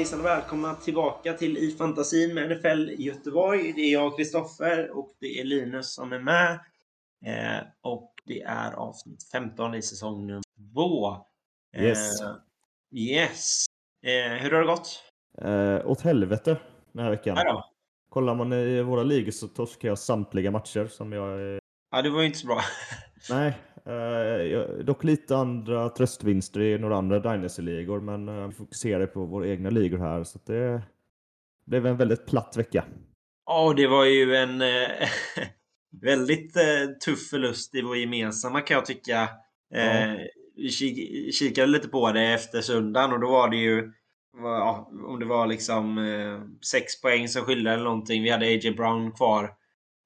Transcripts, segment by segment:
Hejsan och välkomna tillbaka till I fantasin med NFL Göteborg. Det är jag, Kristoffer, och det är Linus som är med. Eh, och det är avsnitt 15 i säsong nummer 2. Eh, Yes. Yes. Eh, hur har det gått? Eh, åt helvete den här veckan. Då? Kollar man i våra ligor så torskar jag samtliga matcher som jag... Ja, det var ju inte så bra. nej, eh, dock lite andra tröstvinster i några andra Dynasty-ligor, men eh, vi fokuserar på våra egna ligor här, så det blev en väldigt platt vecka. Ja, det var ju en eh, väldigt eh, tuff förlust i vår gemensamma kan jag tycka. Eh, Vi kik- kikade lite på det efter söndagen och då var det ju ja, om det var liksom eh, sex poäng som skilde eller någonting. Vi hade A.J. Brown kvar.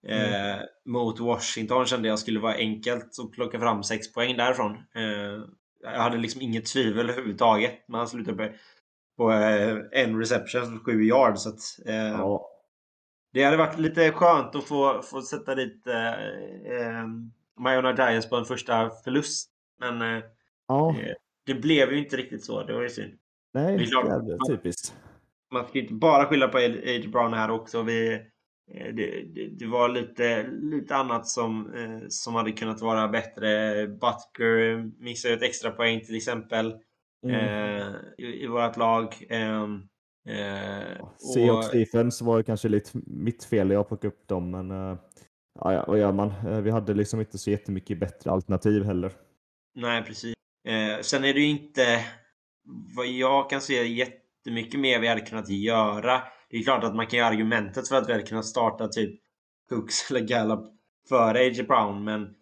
Eh, Mot Washington kände jag skulle vara enkelt att plocka fram sex poäng därifrån. Eh, jag hade liksom inget tvivel överhuvudtaget. Men han slutade på, på eh, en reception sju yards. Så att, eh, Ja, det hade varit lite skönt att få, få sätta dit eh, eh, Majorna Giants på en första förlust. Men eh, ja det blev ju inte riktigt så. Det var ju synd. nej, det är klart. typiskt. Man ska ju inte bara skylla på A.J. Brown här också. Vi, det, det, det var lite, lite annat som, eh, som hade kunnat vara bättre. Butker missade ett extra poäng till exempel Mm. eh, i, i vårt lag. Ehm, eh, och- Seahawks defense var ju kanske lite mitt fel, jag plockade upp dem, men eh, ja, vad gör man? Eh, Vi hade liksom inte så jättemycket bättre alternativ heller. Nej, precis. Eh, sen är det ju inte vad jag kan se jättemycket mer vi hade kunnat göra. Det är klart att man kan göra argumentet för att vi hade kunnat starta typ Cooks eller Gallup före A.J. Brown, men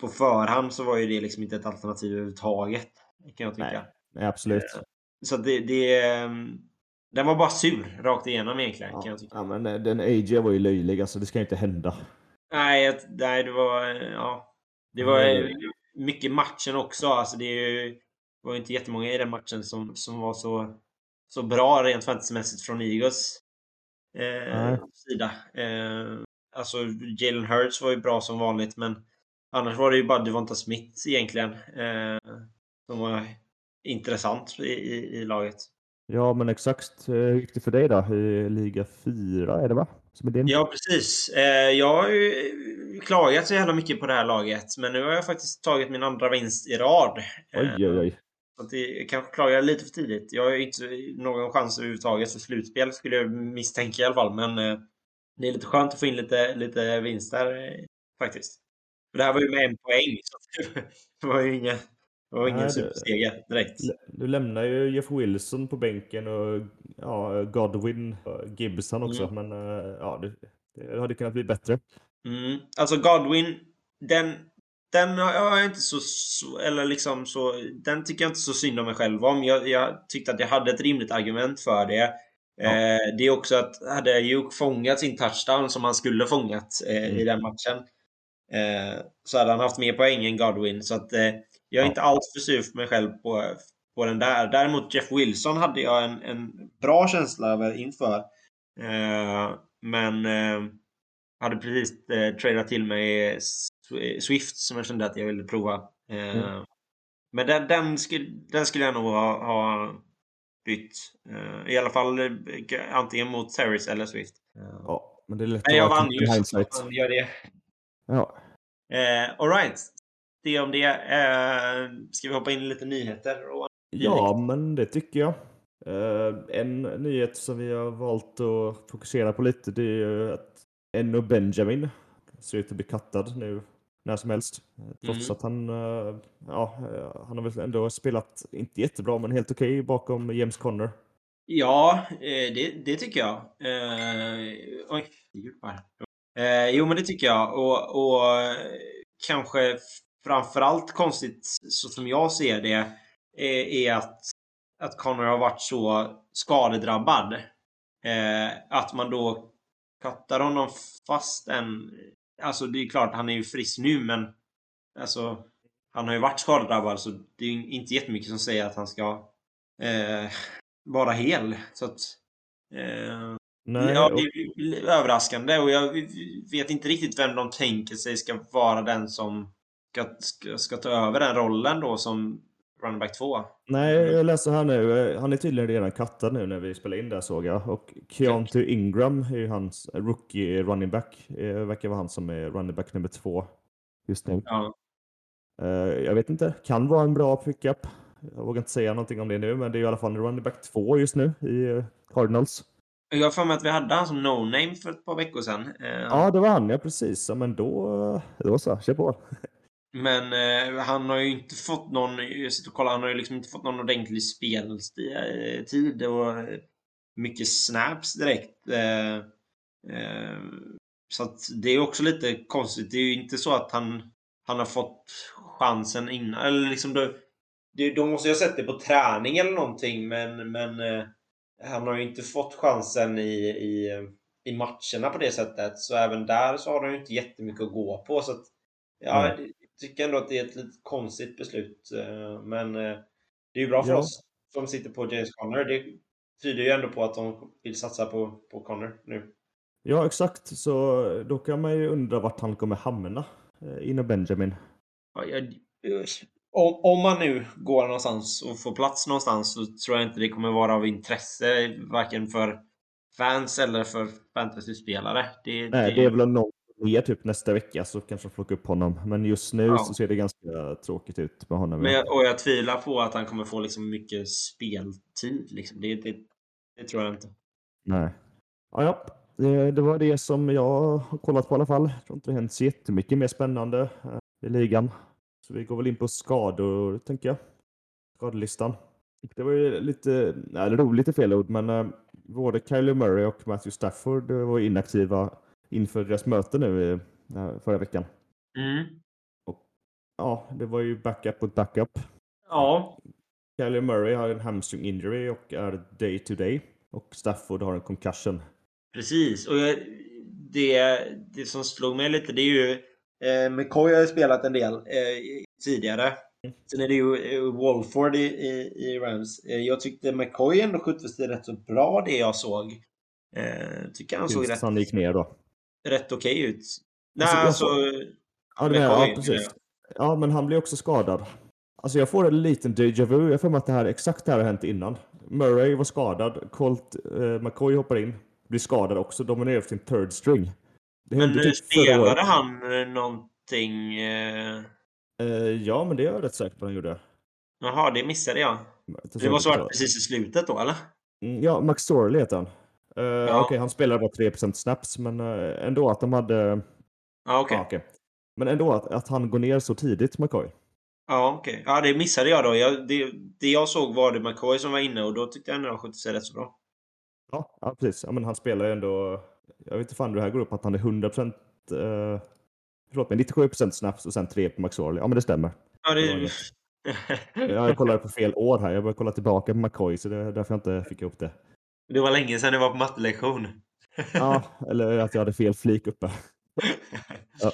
på förhand så var ju det liksom inte ett alternativ överhuvudtaget. Kan jag tycka. Nej. Nej, absolut. Så att det, det... ehm, Den var bara sur rakt igenom egentligen, kan Ja, jag tycka. ja, men eh, den AJ var ju löjlig, alltså det ska ju inte hända. Nej, nej, det var... eh, Ja. Det var Mm. eh, mycket matchen också. Alltså det, är ju, det var ju inte jättemånga i den matchen som, som var så, så bra rent fantasymässigt från Eagles eh, sida. Eh, alltså Jalen Hurts var ju bra som vanligt, men annars var det ju bara Devonta Smith egentligen eh, som var intressant i, i, i laget. Ja, men exakt. Eh, Hur gick det för dig då? I liga 4 är det va? Som är din? Ja, precis. Eh, jag har ju klagat så jävla mycket på det här laget, men nu har jag faktiskt tagit min andra vinst i rad. Eh, Oj, oj, oj. Så att det, jag kanske klagar lite för tidigt. Jag har ju inte någon chans överhuvudtaget för slutspel, skulle jag misstänka i alla fall. Men eh, det är lite skönt att få in lite, lite vinster eh, faktiskt. För det här var ju med en poäng, så det var ju ingen, det var ingen Nej, superseger direkt. Du lämnar ju Jeff Wilson på bänken och ja, Godwin och Gibson också, Mm. men eh, ja, det, det hade kunnat bli bättre. Mm. Alltså Godwin, den, den har jag inte så, så... Eller liksom så... Den tycker jag inte så synd om mig själv om. Jag, jag tyckte att jag hade ett rimligt argument för det. Ja. Eh, det är också att hade Ayuk fångat sin touchdown som han skulle fångat eh, i Mm. den matchen eh, så hade han haft mer poäng än Godwin. Så att eh, jag är Ja. inte alls för sur för mig själv på, på den där. Däremot Jeff Wilson hade jag en, en bra känsla över inför. Eh, men eh, hade precis eh, tradat till mig Swift som jag kände att jag ville prova. Eh, Mm. Men den, den, skulle, den skulle jag nog ha, ha bytt. Eh, I alla fall eh, antingen mot Terrace eller Swift. Ja, men det är lätt Nej, jag att vann ju. så Gör det. Ja, Eh, Alright. Det om det. Eh, ska vi hoppa in i lite nyheter? Och... ja, men det tycker jag. Eh, en nyhet som vi har valt att fokusera på lite, det är ju att Enno Benjamin ser ut att bli kattad nu när som helst. Eh, Trots Mm. att han, eh, ja, eh, han har väl ändå spelat, inte jättebra, men helt okej bakom James Conner. Ja, det, det tycker jag. Eh, oj, det här. Eh, jo, men det tycker jag. Och, och kanske framförallt konstigt, så som jag ser det, är, är att, att Connor har varit så skadedrabbad. Eh, att man då kattar honom fast en... Alltså det är klart, han är ju frisk nu, men alltså han har ju varit skadedrabbad så det är ju inte jättemycket som säger att han ska eh, vara hel. Så att, eh, Nej, ja, det är överraskande och jag vet inte riktigt vem de tänker sig ska vara den som ska, ska, ska ta över den rollen då som running back 2. Nej, jag läser här nu. eh, Han är tydligen redan kattad nu när vi spelar in där såg jag. Och Keontae Ingram är ju hans rookie running back. Det verkar vara han som är running back nummer två just nu. Ja. Eh, Jag vet inte, kan vara en bra pickup. Jag vågar inte säga någonting om det nu, men det är i alla fall running back två just nu i eh, Cardinals. Jag har för mig att vi hade han som no-name för ett par veckor sedan. Eh, Ja, det var han, ja precis. Ja, men då, då så, kör på. Men eh, han har ju inte fått någon, jag sitter och kollar, han har ju liksom inte fått någon ordentlig speltid eh, och eh, mycket snaps direkt. Eh, eh, så att det är också lite konstigt. Det är ju inte så att han, han har fått chansen innan. Eller liksom då, det, då måste jag ha sett det på träning eller någonting men, men eh, han har ju inte fått chansen i, i, eh, i matcherna på det sättet. Så även där så har han ju inte jättemycket att gå på. Så att, ja, Mm det, jag tycker ändå att det är ett lite konstigt beslut. eh, Men eh, det är ju bra för Ja. oss som sitter på James Conner. Det tyder ju ändå på att de vill satsa på, på Conner nu. Ja, exakt. Så då kan man ju undra vart han kommer hamna eh, inom Benjamin. Ja, jag, om, om man nu går någonstans och får plats någonstans så tror jag inte det kommer vara av intresse varken för fans eller för fantasyspelare. Det, Nej, det är väl någon mer typ nästa vecka så kanske de plockar upp honom. Men just nu Ja. så ser det ganska tråkigt ut med honom. Men ja. jag, och jag tvivlar på att han kommer få liksom mycket speltid. Liksom. Det, det, det tror jag inte. Nej. Ja, ja. Det, det var det som jag har kollat på i alla fall. Jag tror inte det hänt så jättemycket mer spännande eh, i ligan. Så vi går väl in på skador, tänker jag. Skadelistan. Det var ju lite, nej, roligt i fel ord, men eh, både Kyler Murray och Matthew Stafford eh, var inaktiva inför deras möte nu förra veckan. Mm. Ja, det var ju backup mot backup. Ja, Kyler Murray har en hamstring injury och är day to day. Och Stafford har en concussion. precis. Och jag, det, det som slog mig lite, det är ju... Eh, McCoy har ju spelat en del eh, tidigare. Sen är det ju eh, Walford i, i, i Rams. Eh, jag tyckte McCoy ändå skötte sig rätt så bra det jag såg. Eh, tycker han såg Tills rätt, han gick ner då. Rätt okej ut. Nej, Alltså, alltså... Ja, menar, ja, precis. Ja, men han blir också skadad. Alltså jag får en liten déjà vu. Jag får mig att det här, exakt det här har hänt innan. Murray var skadad. Colt eh, McCoy hoppar in. Blir skadad också. Dominerar för sin third string. Det Men typ spelade han eh, någonting... Eh... Eh, ja, men det är jag rätt säker på att han gjorde. Jaha, det missade jag. Det måste varit precis i slutet då, eller? Mm, Ja, Max Sorley heter han. Eh, Ja. Okej, han spelade bara 3% snaps, men eh, ändå att de hade... Ja, okej. Ja, okej. Men ändå att, att han går ner så tidigt, McCoy. Ja, okej. Ja, det missade jag då. Jag, det, det jag såg var det McCoy som var inne och då tyckte jag ändå han skötte sig rätt så bra. Ja, ja precis. Ja, men han spelar ju ändå... Jag vet inte fan hur det här går upp, att han är 100%... Eh, förlåt mig, 97% snaps och sen 3 på Max Orley. Ja, men det stämmer. Ja, Det Jag kollade på fel år här. Jag började kolla tillbaka på McCoy, så det är därför jag inte fick ihop det. Det var länge sedan jag var på mattelektion. Ja, eller att jag hade fel flik uppe. Ja.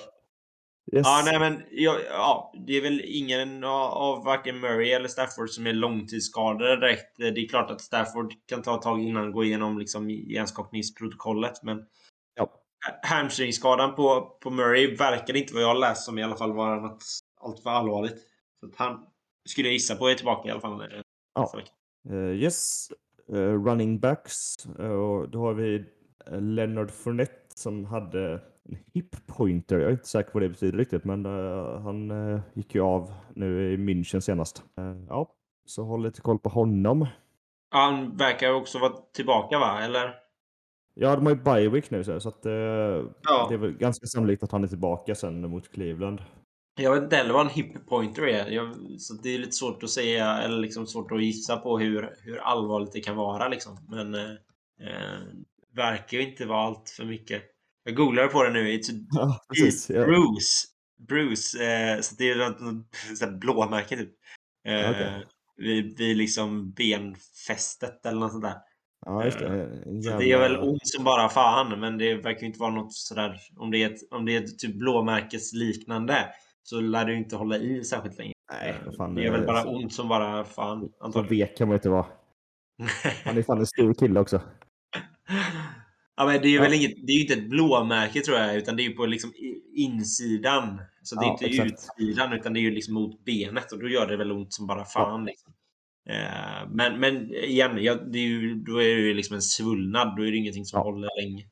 Yes. Ja, nej men ja, ja, det är väl ingen av, varken Murray eller Stafford som är långtidsskadade direkt. Det är klart att Stafford kan ta ett tag innan han går igenom liksom hjärnskakningsprotokollet, men Ja. hamstringskadan på, på Murray verkar inte vad jag läst som i alla fall vara något alltför allvarligt. Så att han skulle jag gissa på är tillbaka i alla fall. Ja. Eh, yes, running backs. Eh, och då har vi eh, Leonard Fournette som hade en hip pointer. Jag är inte säker på vad det betyder riktigt, men eh, han eh, gick ju av nu i München senast. Eh, ja, så håll lite koll på honom. Ja, Han verkar också vara tillbaka va? Eller? Ja, de har ju bye week nu så så att eh, Ja. det är väl ganska sannolikt att han är tillbaka sen mot Cleveland. Jag vet inte heller vad en hip pointer är. Jag, så det är lite svårt att säga, eller liksom svårt att gissa på hur, hur allvarligt det kan vara. Liksom. Men eh, eh, verkar ju inte vara allt för mycket. Jag googlade på det nu. It's Ja, precis. Ja. Bruce. Bruce. Eh, så det är något, blåmärke typ. Eh, Okej. vid, vid liksom benfästet eller något sånt där. Ja, just det. Så jävla- det gör väl ont som bara fan, men det verkar ju inte vara något sådär... Om det är ett, om det är ett typ blåmärkesliknande så lär ju inte hålla i särskilt länge. Nej, fan. det gör väl eh, bara så- ont som bara fan, Så antagligen. vek kan man inte vara. Han är fan en stor kille också. Ja, men det är Ja. väl inget, det är ju inte ett blåmärke tror jag, utan det är ju på liksom insidan. Så det är Ja, inte exakt. utsidan, utan det är ju liksom mot benet och då gör det väl ont som bara fan. Liksom. Eh, men, men igen, ja, det är ju, då är det ju liksom en svullnad. Då är det ingenting som Ja. håller länge.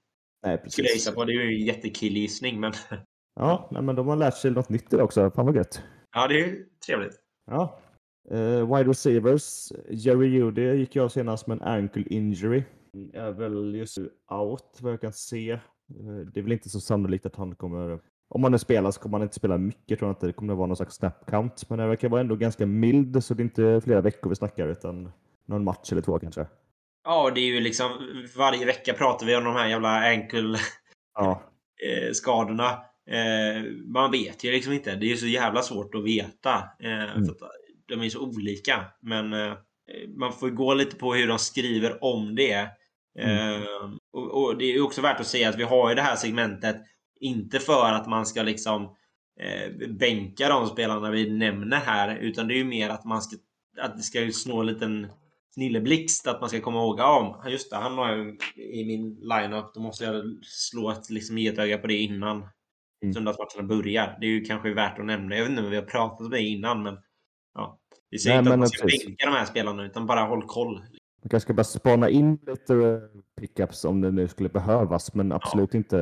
Nej, Skulle jag precis. gissa på. Det är ju en jättekillgissning, men Ja, nej, men de har lärt sig något nytt idag också. Fan vad gött. ja, det är trevligt. Ja. Eh, wide receivers. Jerry Judy gick ju av senast med en ankle injury. Är väl just nu out vad jag kan se. Eh, det är väl inte så sannolikt att han kommer... Om han nu spelar så kommer han inte spela mycket. tror jag inte. Det kommer vara någon slags snap count. Men det verkar vara ändå ganska mild så det är inte flera veckor vi snackar utan någon match eller två kanske. Ja, det är ju liksom varje vecka pratar vi om de här jävla ankle Ja, eh, skadorna. Eh, man vet ju liksom inte. Det är ju så jävla svårt att veta. Eh, Mm. för att de är så olika. Men eh, man får ju gå lite på hur de skriver om det. Mm. Eh, och, och det är ju också värt att säga att vi har ju det här segmentet inte för att man ska liksom eh, bänka de spelarna vi nämner här. Utan det är ju mer att man ska att det ska ju snå en liten snilleblixt att man ska komma ihåg ja, just det, han har jag i min lineup. Då måste jag slå ett liksom, ge ett öga på det innan Mm. söndagsmatcherna börjar. Det är ju kanske värt att nämna. Jag vet inte om vi har pratat om det innan, men ja. Vi säger Nej, inte att man ska bänka de här spelarna, utan bara håll koll. man kanske ska bara spana in lite eh, pickups om det nu skulle behövas. Men absolut inte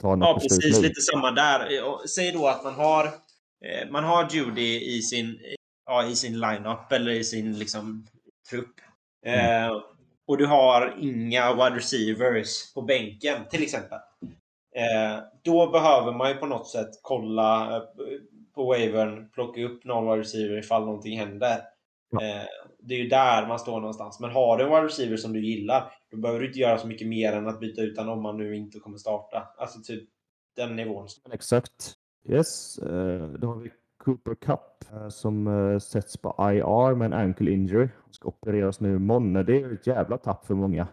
ta något Ja, precis. Lite samma där. Säg då att man har eh, man har Judy i sin, ja, i sin lineup eller i sin liksom, trupp. Mm. Eh, och du har inga wide receivers på bänken till exempel. Eh, då behöver man ju på något sätt kolla eh, på wavern, plocka upp någon wide receiver ifall någonting händer. Ja. Eh, det är ju där man står någonstans. Men har du en wide receiver som du gillar, då behöver du inte göra så mycket mer än att byta ut den om man nu inte kommer starta. Alltså typ den nivån. Exakt. Yes, då har vi Cooper Cup som sätts på IR med en ankle injury. Ska opereras nu imorgon. Det är ju ett jävla tapp för många.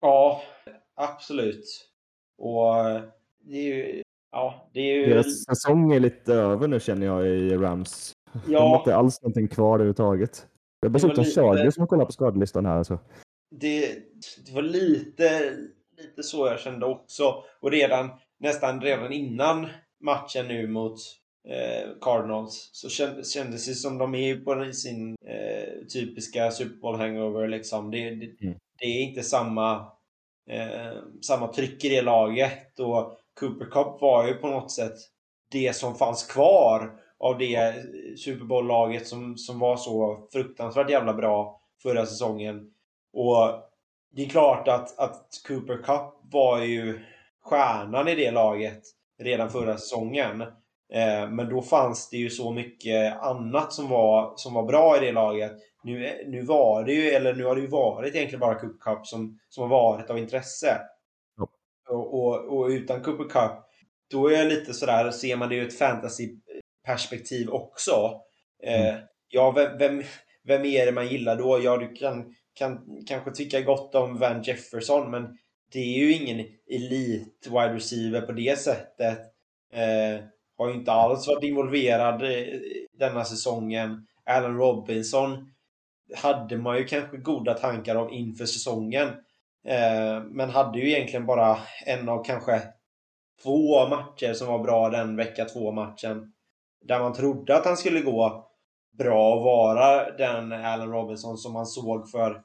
Ja, absolut. Och det är ju... Ja, det är ju... Deras säsong är lite över nu känner jag i Rams. De har Ja, inte alls någonting kvar överhuvudtaget. Det är dessutom lite- Chargers som kollar på skadelistan här. Så. det, det var lite, lite så jag kände också. Och redan nästan redan innan matchen nu mot eh, Cardinals så känd, kändes det som de är på sin eh, typiska Super Bowl hangover. Liksom. Det, det, Mm. det är inte samma, eh, samma tryck i det laget. Och Cooper Cup var ju på något sätt det som fanns kvar av det Super Bowl-laget som, som var så fruktansvärt jävla bra förra säsongen. Och det är klart att, att Cooper Cup var ju stjärnan i det laget redan förra säsongen. Eh, men då fanns det ju så mycket annat som var, som var bra i det laget. Nu, nu var det ju, eller nu har det ju varit egentligen bara Cooper Cup som, som har varit av intresse. Och, och, och utan Cooper Cup, då är jag lite sådär, ser man det ur ett fantasy-perspektiv också. Eh, ja, vem, vem, vem är det man gillar då? Ja, du kan, kan kanske tycka gott om Van Jefferson, men det är ju ingen elit wide receiver på det sättet. Eh, har ju inte alls varit involverad denna säsongen. Allen Robinson hade man ju kanske goda tankar om inför säsongen. Eh, men hade ju egentligen bara en av kanske två matcher som var bra den vecka två matchen. Där man trodde att han skulle gå bra och vara den Allen Robinson som man såg för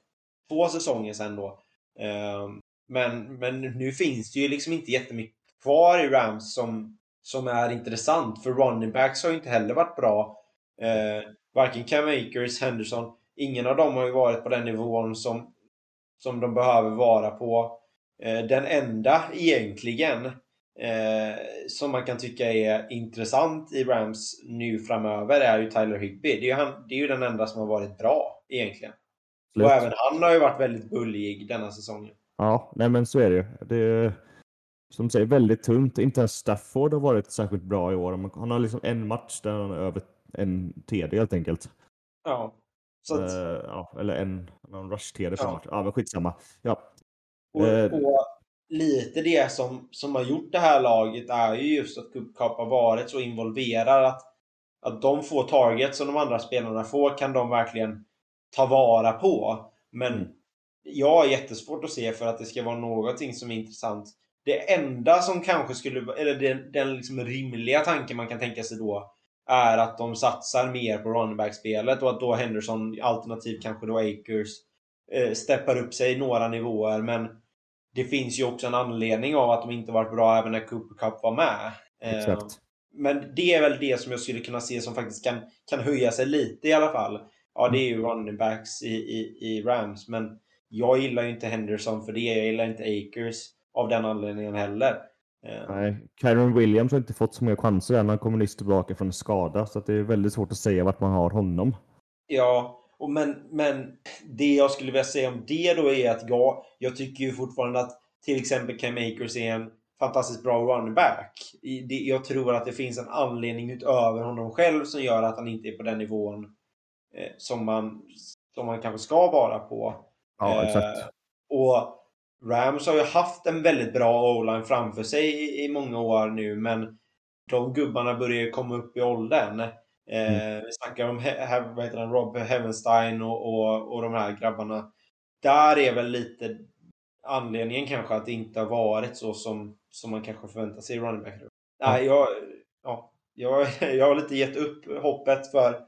två säsonger sedan då. Eh, men, men nu finns det ju liksom inte jättemycket kvar i Rams som, som är intressant. För running backs har ju inte heller varit bra. Eh, varken Cam Akers, Henderson, ingen av dem har ju varit på den nivån som, som de behöver vara på. Eh, den enda egentligen eh, som man kan tycka är intressant i Rams nu framöver är ju Tyler Higby. Det är ju, han, det är ju den enda som har varit bra egentligen. Slut. Och även han har ju varit väldigt bullig denna säsongen. Ja, nej men så är det ju. Det är som du säger väldigt tunt. Inte ens Stafford har varit särskilt bra i år. Han har liksom en match där han har över en TD helt enkelt. Ja. Så att, Eh, ja, eller en, en rush-TD Ja. match. Ja, men skitsamma. Ja, och, eh, och lite det som, som har gjort det här laget är ju just att Cup Cup har varit så involverad att, att de få targets som de andra spelarna får kan de verkligen ta vara på. Men Mm. jag har jättesvårt att se för att det ska vara någonting som är intressant. Det enda som kanske skulle, eller den, den liksom rimliga tanken man kan tänka sig då, är att de satsar mer på running back-spelet och att då Henderson, alternativt kanske då Akers, eh, steppar upp sig några nivåer. Men det finns ju också en anledning av att de inte varit bra även när Cooper Cup var med. Eh. Men det är väl det som jag skulle kunna se som faktiskt kan, kan höja sig lite i alla fall. Ja, det är ju running backs i, i, i Rams, men jag gillar ju inte Henderson för det. Jag gillar inte Akers av den anledningen heller. Eh, Nej, Kyron Williams har inte fått så många chanser än. Han kommer nyss tillbaka från skada, så det är väldigt svårt att säga vart man har honom. Ja, och men, men det jag skulle vilja säga om det då är att jag, jag tycker ju fortfarande att till exempel Cam Akers är en fantastiskt bra running back. Jag tror att det finns en anledning utöver honom själv som gör att han inte är på den nivån eh, som, man, som man kanske ska vara på. Ja, exakt. Eh, och Rams har ju haft en väldigt bra o-line framför sig i, i, många år nu, men de gubbarna börjar komma upp i åldern. Eh, mm. Vi snackar om he, vad heter han, Rob Heavenstein och, och, och de här grabbarna. Där är väl lite anledningen kanske att det inte har varit så som, som man kanske förväntar sig i running back. Nej, jag, ja, jag, jag har lite gett upp hoppet för,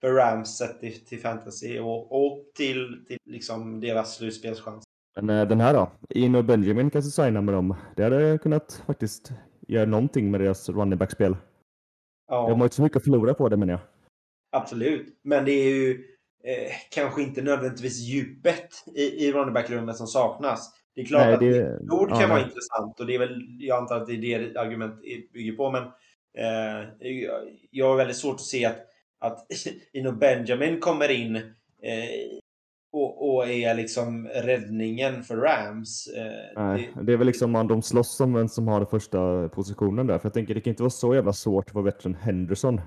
för Rams sett till, till fantasy och, och till, till liksom deras slutspelschans. Men äh, den här då? In och Benjamin kanske signa med dem. Det hade kunnat faktiskt göra någonting med deras running back-spel. Ja. De har inte så mycket att förlora på det menar jag. Absolut, men det är ju eh, kanske inte nödvändigtvis djupet i, i running back-rummet som saknas. Det är klart Nej, det, att ord kan ja, vara nej. intressant och det är väl, jag antar att det är det argumentet bygger på, men eh, jag har väldigt svårt att se att, att Ino Benjamin kommer in eh, och, och, är liksom räddningen för Rams. Eh, nej, det... det är väl liksom man de slåss om vem som har den första positionen där, för jag tänker det kan inte vara så jävla svårt att vara bättre än Henderson.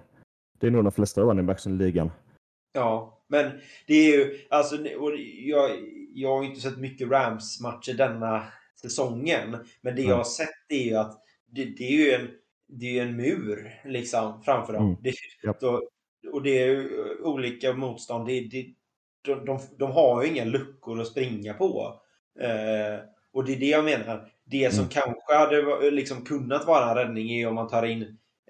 Det är nog de flesta running backs i ligan. Ja, men det är ju, alltså, jag, jag har inte sett mycket Rams-matcher denna säsongen. Men det jag har sett är ju att det, det är ju en, det är en mur liksom framför dem. Mm. Det, yep. då, och det är olika motstånd. Det, det, de, de, de har ju inga luckor att springa på. Eh, och det är det jag menar. Det som mm. kanske hade liksom kunnat vara en räddning är om man tar in,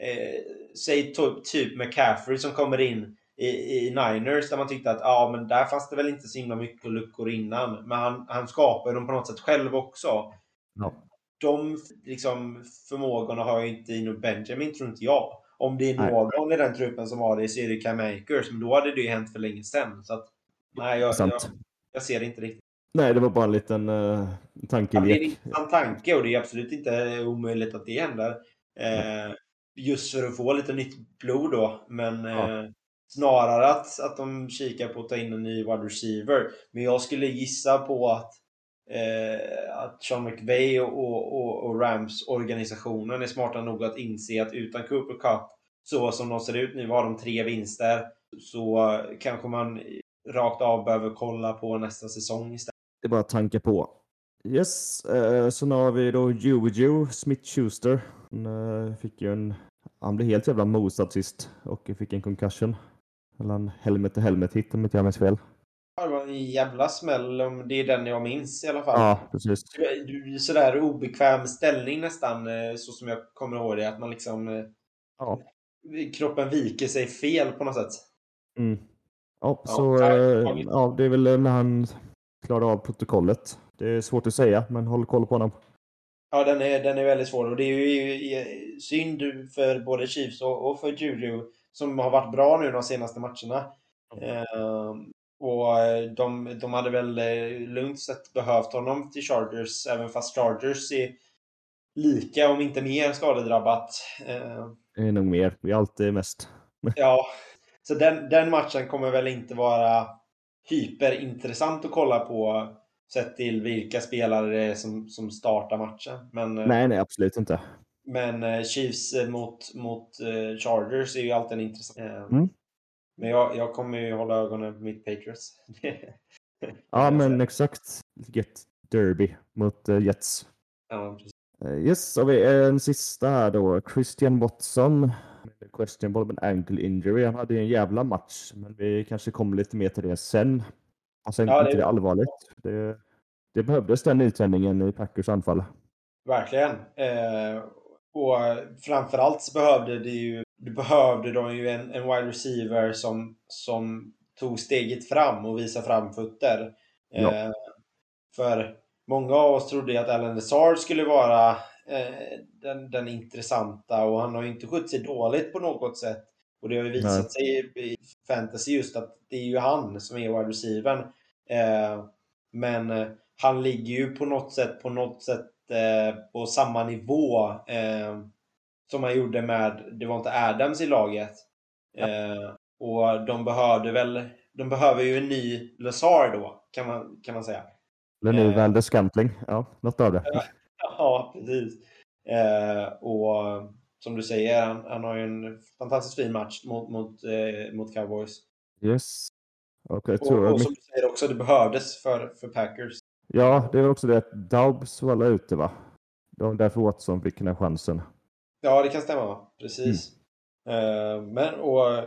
eh, säg typ McCaffrey som kommer in i, i Niners där man tyckte att ja, men där fanns det väl inte så himla mycket luckor innan. Men han, han skapar dem på något sätt själv också. Ja. De liksom, förmågorna har ju inte Ino Benjamin, tror inte jag. Om det är någon nej. i den truppen som har det så är det Cam Akers, men då hade det ju hänt för länge sedan. Så att, nej, jag, jag, jag, ser det inte riktigt. Nej, det var bara en liten uh, tanke. Ja, det är en intressant tanke och det är absolut inte omöjligt att det händer. Eh, just för att få lite nytt blod då. Men ja. eh, Snarare att, att de kikar på att ta in en ny wide receiver. Men jag skulle gissa på att, eh, att Sean McVay och, och, och Rams-organisationen är smarta nog att inse att utan Cooper Cup, så som de ser ut nu, har de tre vinster, så kanske man rakt av behöver kolla på nästa säsong istället. Det är bara tankar på. Yes, eh, så nu har vi då Juju Smith-Schuster. Han eh, fick ju en... Han blev helt jävla mosad sist och fick en concussion. Mellan helmet och helmet hit om inte jag minns fel. Det var en jävla smäll. Det är den jag minns i alla fall. Ja, precis. Sådär obekväm ställning nästan, eh, så som jag kommer ihåg det. Att man liksom... Eh, ja. Kroppen viker sig fel på något sätt. Mm. Ja, ja, så äh, ja, det är väl när han klarar av protokollet. Det är svårt att säga, men håll koll på honom. Ja, den är, den är väldigt svår och det är ju synd för både Chiefs och, och för Juju som har varit bra nu de senaste matcherna. Mm. och de, de hade väl eh, lugnt sett behövt honom till Chargers, även fast Chargers är lika, om inte mer, skadedrabbat. Eh, det är nog mer. Vi är alltid mest. ja, så den, den matchen kommer väl inte vara hyperintressant att kolla på sett till vilka spelare som, som startar matchen. Men, nej, nej, absolut inte. Men eh, Chiefs eh, mot, mot eh, Chargers är ju alltid en intressant. Mm. Men jag, jag kommer ju hålla ögonen på mitt Patriots. ja, men exakt. Get Derby mot Jets. Ja, precis. Yes, så vi en sista här då. Christian Watson. Questionable med ankle injury. Han hade en jävla match, men vi kanske kommer lite mer till det sen. Alltså Ja, inte det- det allvarligt. Det, det behövdes den nytändningen i Packers anfall. Verkligen. Eh, och framförallt så behövde det ju, det behövde de ju en, en wide receiver som, som tog steget fram och visade framfötter. Eh, Ja. För många av oss trodde ju att Alan Lazard skulle vara den, den intressanta och han har ju inte skött sig dåligt på något sätt. Och det har ju visat Nej. sig i, fantasy just att det är ju han som är wide receivern. Eh, men eh, han ligger ju på något sätt, på något sätt eh, på samma nivå eh, som han gjorde med Devonta Adams i laget. Eh, och de behövde väl, de behöver ju en ny Lazar då, kan man, kan man säga. Eller nu Eh. Valdes Scantling. Ja, något av det. Ja, precis. Eh, och som du säger, han, han har ju en fantastiskt fin match mot, mot, eh, mot Cowboys. Yes. Och jag tror Och, och som du säger också, det behövdes för, för Packers. Ja, det var också det att Daubs var alla ute va? Det var därför Watson fick den här chansen. Ja, det kan stämma. Precis. Eh, men och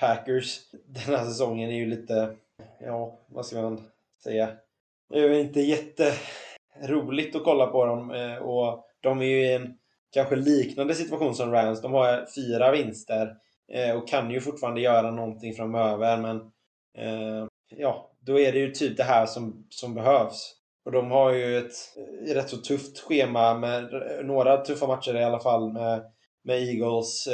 Packers den här säsongen är ju lite, ja, vad ska man säga? Det är ju inte roligt att kolla på dem eh, och de är ju i en kanske liknande situation som Rams. De har fyra vinster eh, och kan ju fortfarande göra någonting framöver men eh, ja, då är det ju typ det här som, som behövs. Och de har ju ett rätt så tufft schema med några tuffa matcher i alla fall med, med Eagles,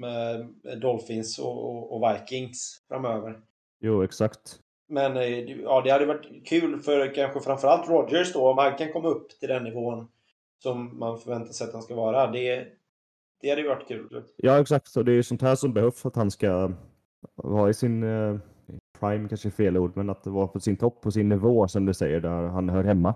med Dolphins och, och, och Vikings framöver. Jo, exakt. Men eh, ja, det hade varit kul för kanske framförallt Rodgers då om han kan komma upp till den nivån som man förväntar sig att han ska vara. Det, det hade ju varit kul. Ja, exakt. Och det är ju sånt här som behövs för att han ska vara i sin eh, prime, kanske är fel ord, men att vara på sin topp, på sin nivå som du säger, där han hör hemma.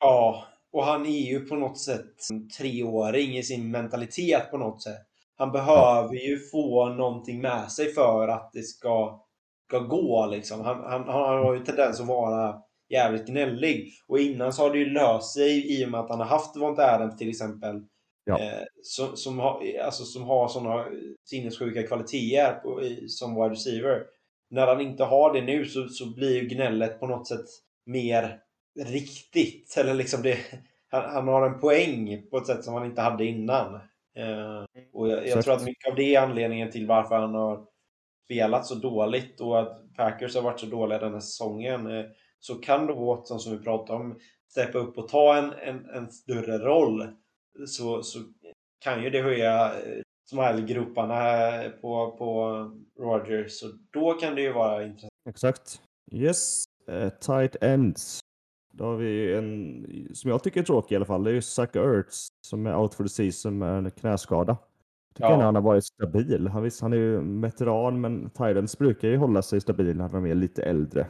Ja, och han är ju på något sätt en treåring i sin mentalitet på något sätt. Han behöver ju få någonting med sig för att det ska, ska gå liksom. Han, han, han har ju tendens att vara jävligt gnällig. Och innan så har det ju löst sig i och med att han har haft Devonta Adams till exempel. Ja. Eh, som, som, har, alltså, som har sådana sinnessjuka kvaliteter på, i, som wide receiver. När han inte har det nu så, så blir ju gnället på något sätt mer riktigt. Eller liksom det, han, han har en poäng på ett sätt som han inte hade innan. Eh, och jag, jag tror att mycket av det är anledningen till varför han har spelat så dåligt och att Packers har varit så dåliga den här säsongen. Eh, så kan då Watson, som vi pratade om, steppa upp och ta en, en, en större roll. Så, så kan ju det höja eh, smilegroparna på, på Rogers. Så då kan det ju vara intressant. Exakt. Yes. Uh, tight ends. Då har vi en som jag tycker är tråkig i alla fall. Det är ju Zach Ertz som är out for the season med en knäskada. Tycker Ja. han har varit stabil. Han, visst, han är ju veteran, men ends brukar ju hålla sig stabil när de är lite äldre.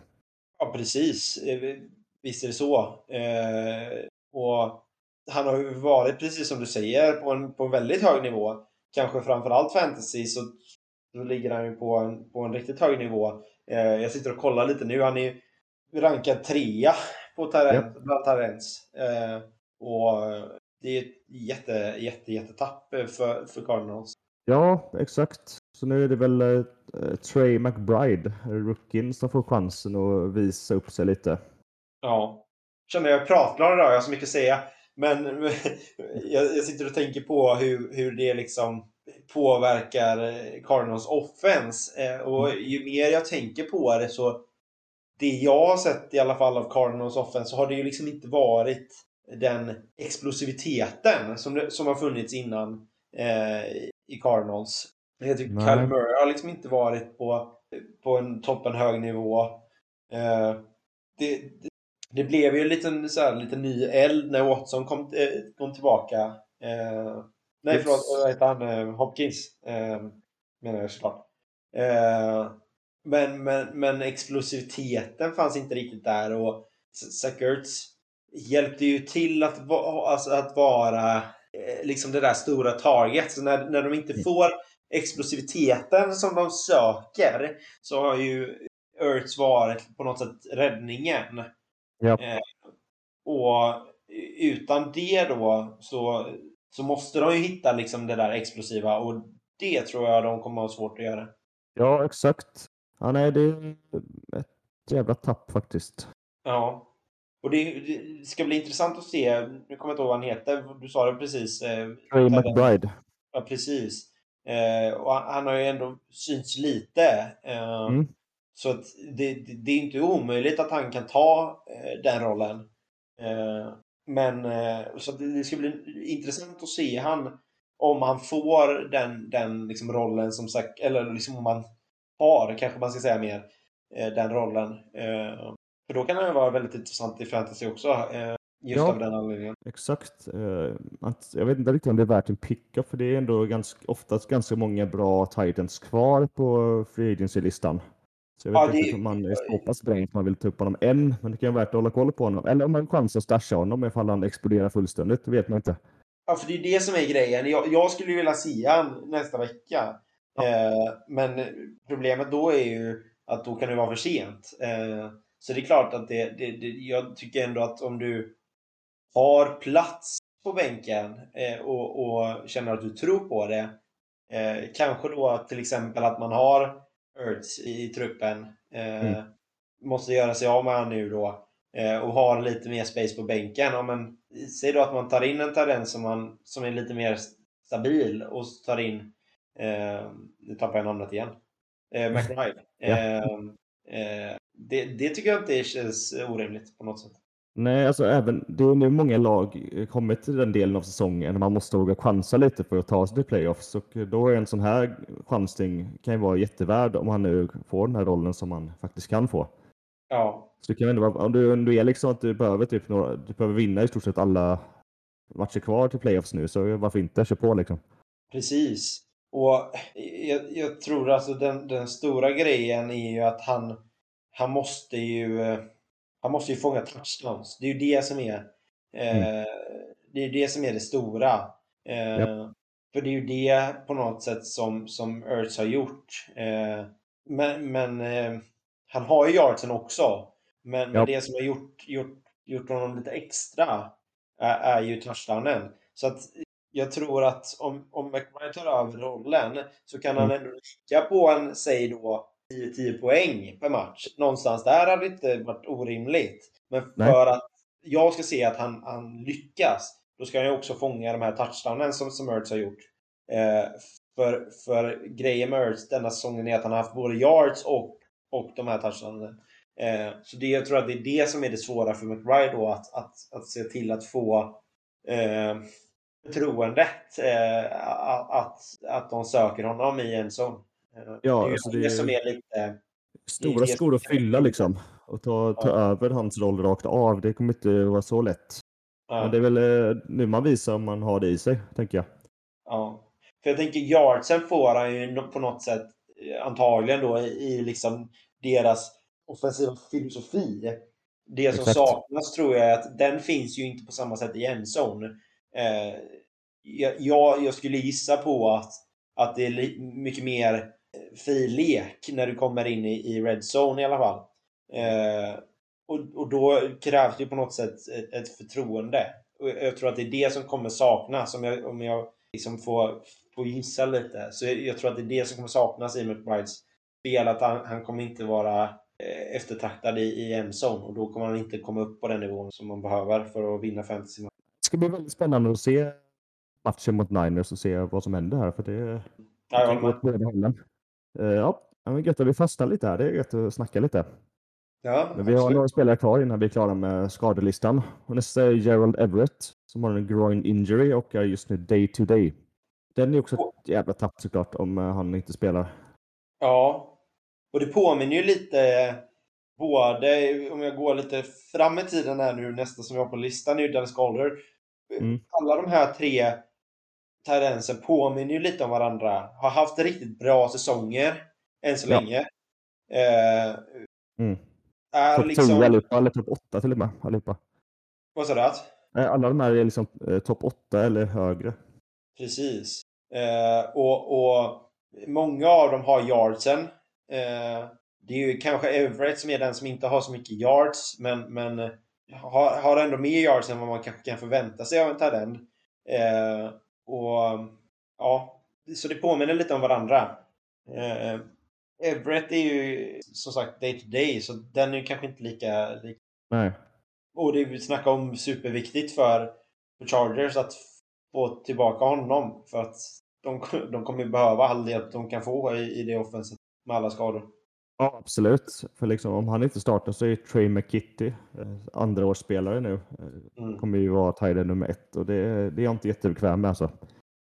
Ja, precis. Eh, Visst är det så. Eh, och han har ju varit, precis som du säger, på en, på en väldigt hög nivå. Kanske framförallt fantasy så, så ligger han ju på en, på en riktigt hög nivå. Eh, jag sitter och kollar lite nu. Han är ju rankad trea på talent, bland talents. Eh, och det är ett jätte, jätte, jättetapp för, för Cardinals. Ja, exakt. Så nu är det väl eh, Trey McBride, rookien, som får chansen att visa upp sig lite. Ja. Känner jag är idag, jag har så mycket att säga. Men jag, jag sitter och tänker på hur, hur det liksom påverkar Cardinals offense. Eh, Och ju mer jag tänker på det så det jag har sett i alla fall av Cardinals offense så har det ju liksom inte varit den explosiviteten som, det, som har funnits innan eh, i Cardinals. Jag tycker Nej. Murray har liksom inte varit på, på en toppen hög nivå. Eh, det, det, det blev ju en liten, så här, liten ny eld när Watson kom, eh, kom tillbaka. Eh, nej, förlåt. Vad heter han? Eh, Hopkins. Eh, menar jag såklart. Men, men, men explosiviteten fanns inte riktigt där och Ertz hjälpte ju till att, va, alltså, att vara eh, liksom det där stora target. Så när, när de inte får explosiviteten som de söker så har ju Ertz varit på något sätt räddningen. Ja. Eh, och utan det då så, så måste de ju hitta liksom det där explosiva och det tror jag de kommer att ha svårt att göra. Ja, exakt. Ja, nej, det är ett jävla tapp faktiskt. Ja. Och det, det, ska bli intressant att se, nu kommer jag inte ihåg vad han heter, du sa det precis. Eh, Ray McBride. Ja, precis. Eh, och han, han, har ju ändå synts lite. Eh, mm. Så att det, det, det, är inte omöjligt att han kan ta eh, den rollen. Eh, men eh, så det, ska bli intressant att se han om han får den, den liksom rollen som sagt, eller liksom om han har, kanske man ska säga mer, den rollen. Eh, för då kan han vara väldigt intressant i fantasy också. Eh, just ja, av den anledningen. Exakt. Jag vet inte riktigt om det är värt en pickup för det är ändå ganska, oftast ganska många bra Titans kvar på free agency-listan. Så jag vet ja, inte det... om man är så pass bränd att man vill ta upp honom än, men det kan vara värt att hålla koll på honom. Eller om man har chans att stasha honom ifall han exploderar fullständigt, det vet man inte. Ja, för det är det som är grejen. Jag, jag skulle vilja se han nästa vecka. Ja. Eh, men problemet då är ju att då kan det vara för sent. Eh, så det är klart att det, det, det, jag tycker ändå att om du har plats på bänken eh, och, och, känner att du tror på det. Eh, kanske då till exempel att man har Ertz i truppen. Eh, mm. Måste göra sig av med han nu då. Eh, och har lite mer space på bänken. Ja, men, säg då att man tar in en talent som, som är lite mer stabil och tar in, eh, nu tappar jag namnet igen, eh, McBride. ja. Eh, eh, det, det, tycker jag inte känns orimligt på något sätt. Nej, alltså även, det är nu många lag kommit till den delen av säsongen när man måste våga chansa lite för att ta sig till playoffs. Och då är en sån här chansning kan ju vara jättevärd om han nu får den här rollen som man faktiskt kan få. Ja. Så det kan ändå om du, om du är liksom att du behöver, typ några, du behöver vinna i stort sett alla matcher kvar till playoffs nu, så varför inte? Kör på liksom. Precis. Och jag, jag tror alltså den, den, stora grejen är ju att han, han måste ju han måste ju fånga touchdowns. Det är ju det som är eh, mm. det är det som är det stora. Eh, yep. För det är ju det på något sätt som, som Ertz har gjort. Eh, men, men eh, han har ju yardsen också. Men, men det som har gjort, gjort, gjort honom lite extra är, är ju touchdownen. Så att jag tror att om, om McBride tar över rollen så kan mm. han ändå ligga på en, säg då, 10-10 poäng per match. Någonstans där hade det inte varit orimligt. Men för Nej. att jag ska se att han, han lyckas, då ska han ju också fånga de här touchdownen som, som Ertz har gjort. Eh, för, för grejen med Ertz denna säsongen är att han har haft både yards och och de här touchdownen. Eh, så det, jag tror att det är det som är det svåra för McBride då, att, att, att se till att få eh, förtroendet eh, att, att de söker honom i en sån. Eh, ja, det är alltså det, det som är lite... Stora skor att fylla liksom. Och ta, ta ja. över hans roll rakt av. Det kommer inte vara så lätt. Ja. Men det är väl eh, nu man visar om man har det i sig, tänker jag. Ja. För jag tänker yardsen får han ju på något sätt antagligen då i liksom deras offensiva filosofi. Det som Exakt. saknas tror jag är att den finns ju inte på samma sätt i endzone. Eh, jag, jag skulle gissa på att, att det är mycket mer eh, fri lek när du kommer in i, i red zone i alla fall. Eh, och, och då krävs det på något sätt ett, ett förtroende. Och jag tror att det är det som kommer saknas om jag, om jag liksom får, får gissa lite. Så jag, jag tror att det är det som kommer saknas i McBrides spel. Att han, han kommer inte vara eh, eftertraktad i, i endzone och då kommer han inte komma upp på den nivån som man behöver för att vinna fantasy. Det ska bli väldigt spännande att se matchen mot Niners och se vad som händer här. För det, ja, kan gå åt båda hållen. Uh, ja, men gött att vi fastnar lite här. Det är gött att snacka lite. Ja, men vi absolut. har några spelare kvar innan vi är klara med skadelistan. Och nästa är Gerald Everett som har en groin injury och är just nu day to day. Den är också ett jävla tapp såklart om eh, han inte spelar. Ja, och det påminner ju lite både, om jag går lite fram i tiden här nu, nästa som vi har på listan är ju Dennis Calder. Mm. Alla de här tre tendenser påminner ju lite om varandra. Har haft riktigt bra säsonger än så ja. länge. Eh, mm. Topp liksom... 10 allihopa, eller topp 8 till och med. Allihopa. Vad sa du? Att? Alla de här är liksom eh, topp 8 eller högre. Precis. Eh, och, och många av dem har yardsen. Eh, det är ju kanske Everett som är den som inte har så mycket yards, men, men har, har ändå mer yards än vad man kanske kan förvänta sig av en talent. Eh, och ja, så det påminner lite om varandra. Eh, Everett är ju som sagt day to day, så den är ju kanske inte lika... lika... Nej. Och det vi snackar om superviktigt för, för Chargers att få tillbaka honom. För att de, de kommer ju behöva all hjälp de kan få i, i det offensivet med alla skador. Ja, absolut. För liksom, om han inte startar så är Trey McKitty, eh, andraårsspelare nu, eh, Mm. kommer ju vara tight nummer ett och det, det är jag inte jättebekväm med alltså.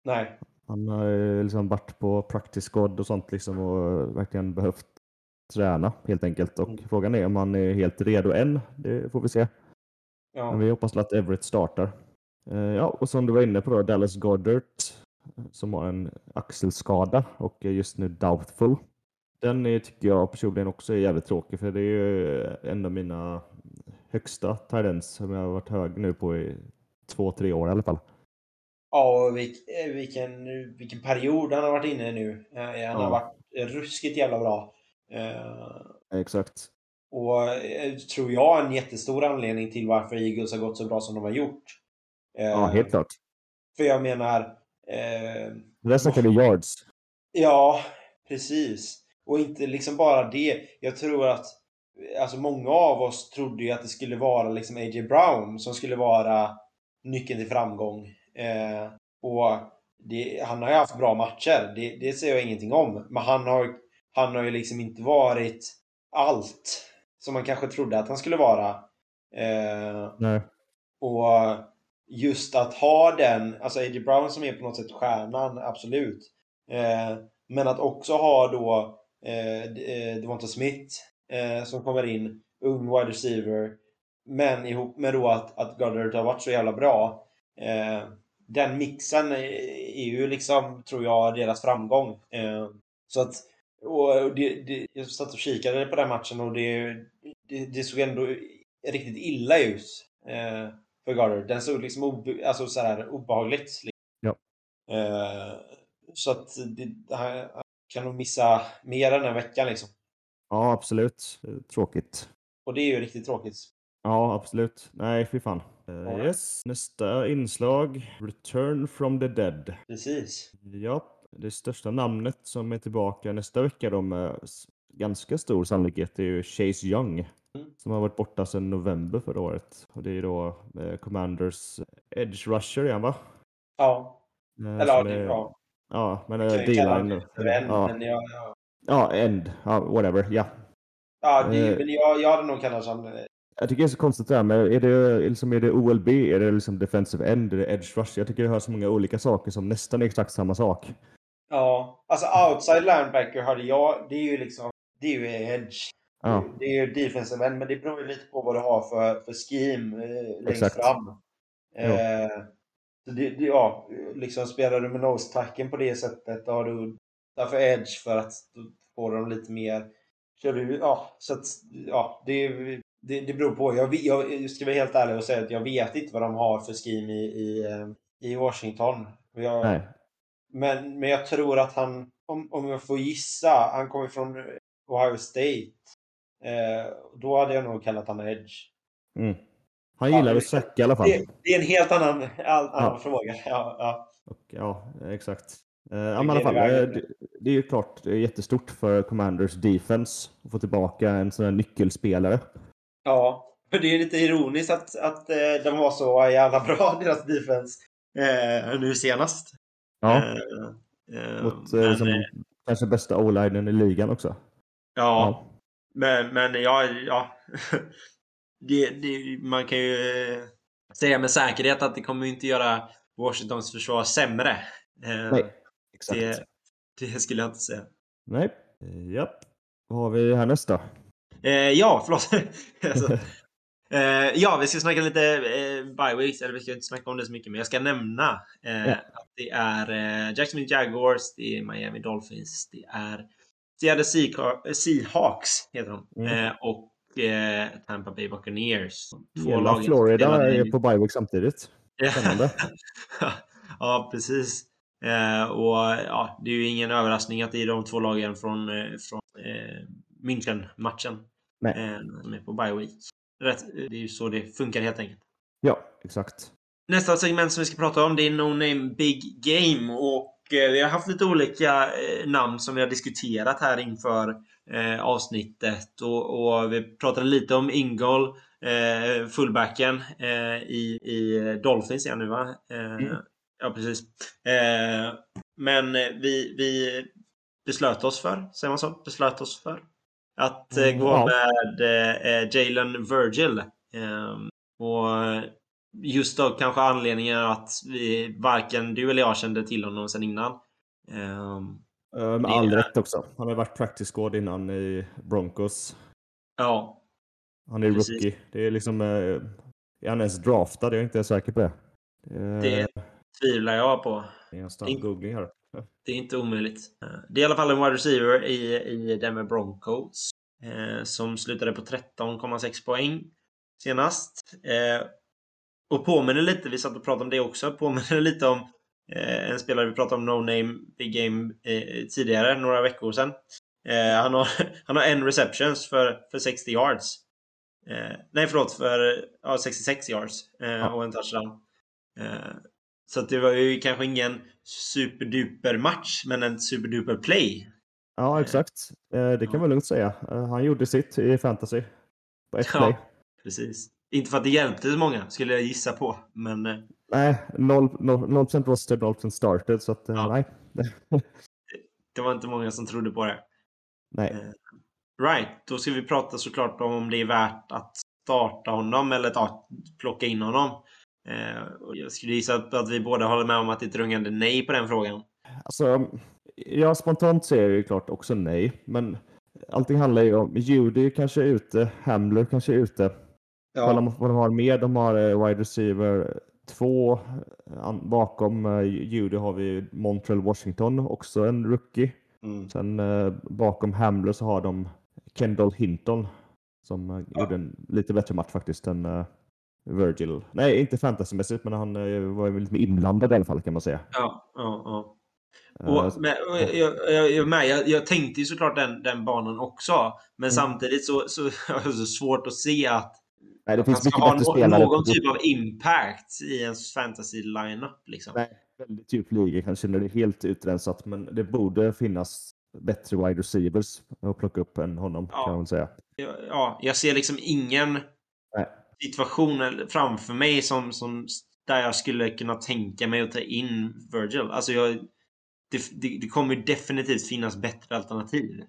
Nej. Han har liksom varit på practice squad och sånt liksom och verkligen behövt träna helt enkelt. Och Mm. frågan är om han är helt redo än. Det får vi se. Ja. Men vi hoppas att Everett startar. Eh, Ja, och som du var inne på då, Dallas Goddard som har en axelskada och är just nu doubtful. Den är, tycker jag personligen också är jävligt tråkig för det är ju en av mina högsta tendens som jag har varit hög nu på i två, tre år i alla fall. Ja, eh, vilken, vilken period han har varit inne i nu. Eh, Han Ja. har varit ruskigt jävla bra. Eh, Exakt. Och tror jag en jättestor anledning till varför Eagles har gått så bra som de har gjort. Ja, helt klart. För jag menar... Eh, Där snackar vi yards. ja, precis. Och inte liksom bara det. Jag tror att alltså många av oss trodde ju att det skulle vara liksom A.J. Brown som skulle vara nyckeln till framgång. Eh, och det, han har ju haft bra matcher. Det, det säger jag ingenting om. Men han har, han har ju liksom inte varit allt som man kanske trodde att han skulle vara. Eh, Nej. och just att ha den, alltså A.J. Brown som är på något sätt stjärnan, absolut. Eh, men att också ha då eh, eh, Devonta Smith eh, som kommer in, ung wide receiver. Men ihop med då att, att Goddard har varit så jävla bra. Eh, den mixen är, ju liksom, tror jag, deras framgång. Eh, så att, och det, det, jag satt och kikade på den matchen och det, det, det såg ändå riktigt illa ut. Eh, för Goddard. Den såg liksom obe, alltså så här, obehagligt. Liksom. Ja. Så att det, kan nog missa mer än en vecka liksom. Ja, absolut. Tråkigt. Och det är ju riktigt tråkigt. Ja, absolut. Nej, fy fan. Ja. yes. Nästa inslag. Return from the dead. Precis. Ja, det största namnet som är tillbaka nästa vecka då med ganska stor sannolikhet är ju Chase Young. Mm. Som har varit borta sedan november förra året. Och det är då eh, Commanders Edge Rusher igen va? Ja. Eh, Eller ja, det är bra. Ja, men Jag kalla D-line. Ja, men jag, jag, ja, end. Ja, whatever. Ja. ja, det, Eh. men jag, jag hade nog kallat honom... eh, Jag tycker det är så konstigt det här med, är det, liksom, är det OLB, är det liksom defensive end, är det edge rush? Jag tycker det hör så många olika saker som nästan är exakt samma sak. Ja. Alltså outside linebacker hade jag, det är ju liksom, det är ju edge. Ja, Det är ju defensive end, men det beror ju lite på vad du har för, för scheme eh, längst Exakt. fram. Eh, det, det, ja, liksom spelar du med nose-tacken på det sättet, då har du därför edge för att då får de lite mer... Kör du, ja, så att, ja, det, det, det beror på. Jag, jag ska vara helt ärlig och säga att jag vet inte vad de har för scheme i, i, eh, i Washington. Jag, nej. men, men jag tror att han, om, om jag får gissa, han kommer från Ohio State. Eh, då hade jag nog kallat han Edge. Mm. Han Ja, gillar det- att sacka i alla fall. Det, det är en helt annan, all, annan Ja. fråga. Ja, ja. Och, ja, exakt. Eh, ja, men i alla fall, eh, det, det är ju klart det är jättestort för Commanders defense att få tillbaka en sån här nyckelspelare. ja. För det är lite ironiskt att, att eh, de var så jävla bra, deras defense, eh, nu senast. Ja, Eh, eh, mot men, eh, kanske bästa o-linen i ligan också. ja, Men, men ja, ja. Det, det, man kan ju eh, säga med säkerhet att det kommer inte göra Washingtons försvar sämre. Eh, Nej, exakt. det, det skulle jag inte säga. Nej, eh, japp. Vad har vi härnäst då? Eh, ja, förlåt. alltså, eh, ja, vi ska snacka lite eh, bye weeks, eller vi ska inte snacka om det så mycket, men jag ska nämna eh, Ja. att det är eh, Jacksonville Jaguars, det är Miami Dolphins, det är Seattle Seahawks, heter de, Mm. och eh, Tampa Bay Buccaneers. Två Hela som Florida är på bye samtidigt. Spännande. ja, precis. Eh, och ja, det är ju ingen överraskning att det är de två lagen från, eh, från eh, München-matchen eh, som är på bye week. Rätt, det är ju så det funkar helt enkelt. Ja, exakt. Nästa segment som vi ska prata om det är No Name Big Game och eh, vi har haft lite olika namn som vi har diskuterat här inför eh, avsnittet. Och, och, vi pratade lite om Ingol, eh, fullbacken eh, i, i Dolphins igen nu va? Eh, mm. Ja, precis. men vi, vi beslöt oss för, säger man så? Beslöt oss för att mm, gå ja. med Jalen Virgil. och just då kanske anledningen att vi varken du eller jag kände till honom sen innan. Um, med all rätt också. Han har varit practice squad innan i Broncos. Ja. Han är precis. rookie. Det är liksom... Uh, är han ens draftad? Jag är inte säker på det. Det tvivlar jag på. Det är en snabb googling här. Det är inte omöjligt. Det är i alla fall en wide receiver i, i Denver Broncos. Eh, som slutade på 13,6 poäng senast. Eh, och påminner lite, vi satt och pratade om det också, påminner lite om eh, en spelare vi pratade om, No Name Big Game eh, tidigare, några veckor sedan. Eh, han, har, han har en receptions för, för 60 yards. Eh, nej, förlåt, för ja, 66 yards eh, och en touchdown. Eh, så det var ju kanske ingen superduper match, men en superduper play. Ja, exakt. Det kan man lugnt säga. Han gjorde sitt i fantasy. På ett ja, play. Precis. Inte för att det hjälpte så många, skulle jag gissa på. Men... Eh, nej, 0%, 0, 0 roster, 0% started. Så att, eh, ja. nej. det var inte många som trodde på det. Nej. Eh, right, då ska vi prata såklart om om det är värt att starta honom eller att plocka in honom. Jag skulle gissa att vi båda håller med om att det är ett rungande nej på den frågan. Alltså, jag spontant säger ju klart också nej, men allting handlar ju om Judy kanske är ute, Hamler kanske är ute. Ja. Kolla vad de har mer. De har eh, wide receiver 2. Bakom uh, Judy har vi Montreal Washington, också en rookie. Mm. Sen uh, bakom Hamler så har de Kendall Hinton som ja. gjorde en lite bättre match faktiskt än Virgil. Nej, inte fantasymässigt, men han var lite mer inblandad i alla fall kan man säga. Ja, ja, ja. Och, men, jag, jag, jag, med, jag, jag, tänkte ju såklart den, den banan också. Men mm. samtidigt så, så har jag så svårt att se att Nej, det finns mycket bättre spelare. någon typ av impact i ens fantasy lineup liksom. Nej, väldigt djup liga kanske när det är helt utrensat, men det borde finnas bättre wide receivers att plocka upp än honom ja. kan man säga. Ja, jag ser liksom ingen Nej. situation framför mig som, som där jag skulle kunna tänka mig att ta in Virgil. Alltså jag, det, det, det kommer definitivt finnas bättre alternativ.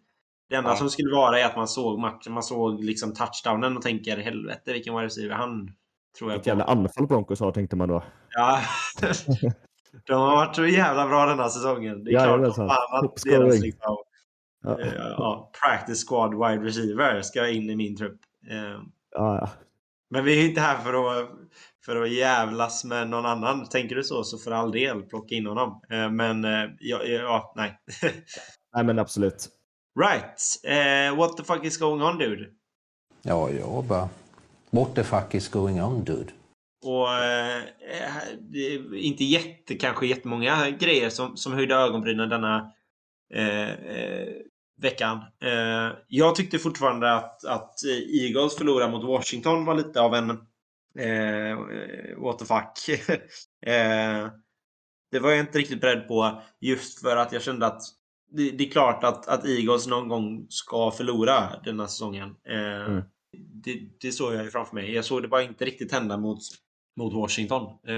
Det enda ja. som skulle vara är att man såg matchen, man såg liksom touchdownen och tänker helvete vilken wide receiver han tror jag Vilket jävla anfall Broncos har tänkte man då. Ja. de har varit så jävla bra den här säsongen. Det är ja, klart det fan att deras liksom, ja. Uh, ja, practice squad wide receiver ska in i min trupp. Uh, ja, ja. Men vi är inte här för att, för att jävlas med någon annan. Tänker du så, så för all del plocka in honom. Uh, men ja, ja, nej. nej, men absolut. Right. Uh, what the fuck is going on dude? Ja, jag bara... What the fuck is going on dude? Och eh, inte jätte, kanske jättemånga grejer som, som höjde ögonbrynen denna eh, veckan. Jag tyckte fortfarande att, att Eagles förlora mot Washington var lite av en eh, what the fuck. eh, det var jag inte riktigt beredd på just för att jag kände att det, det, är klart att, att Eagles någon gång ska förlora denna säsongen. Eh, mm. det, det såg jag ju framför mig. Jag såg det bara inte riktigt hända mot, mot Washington. Eh,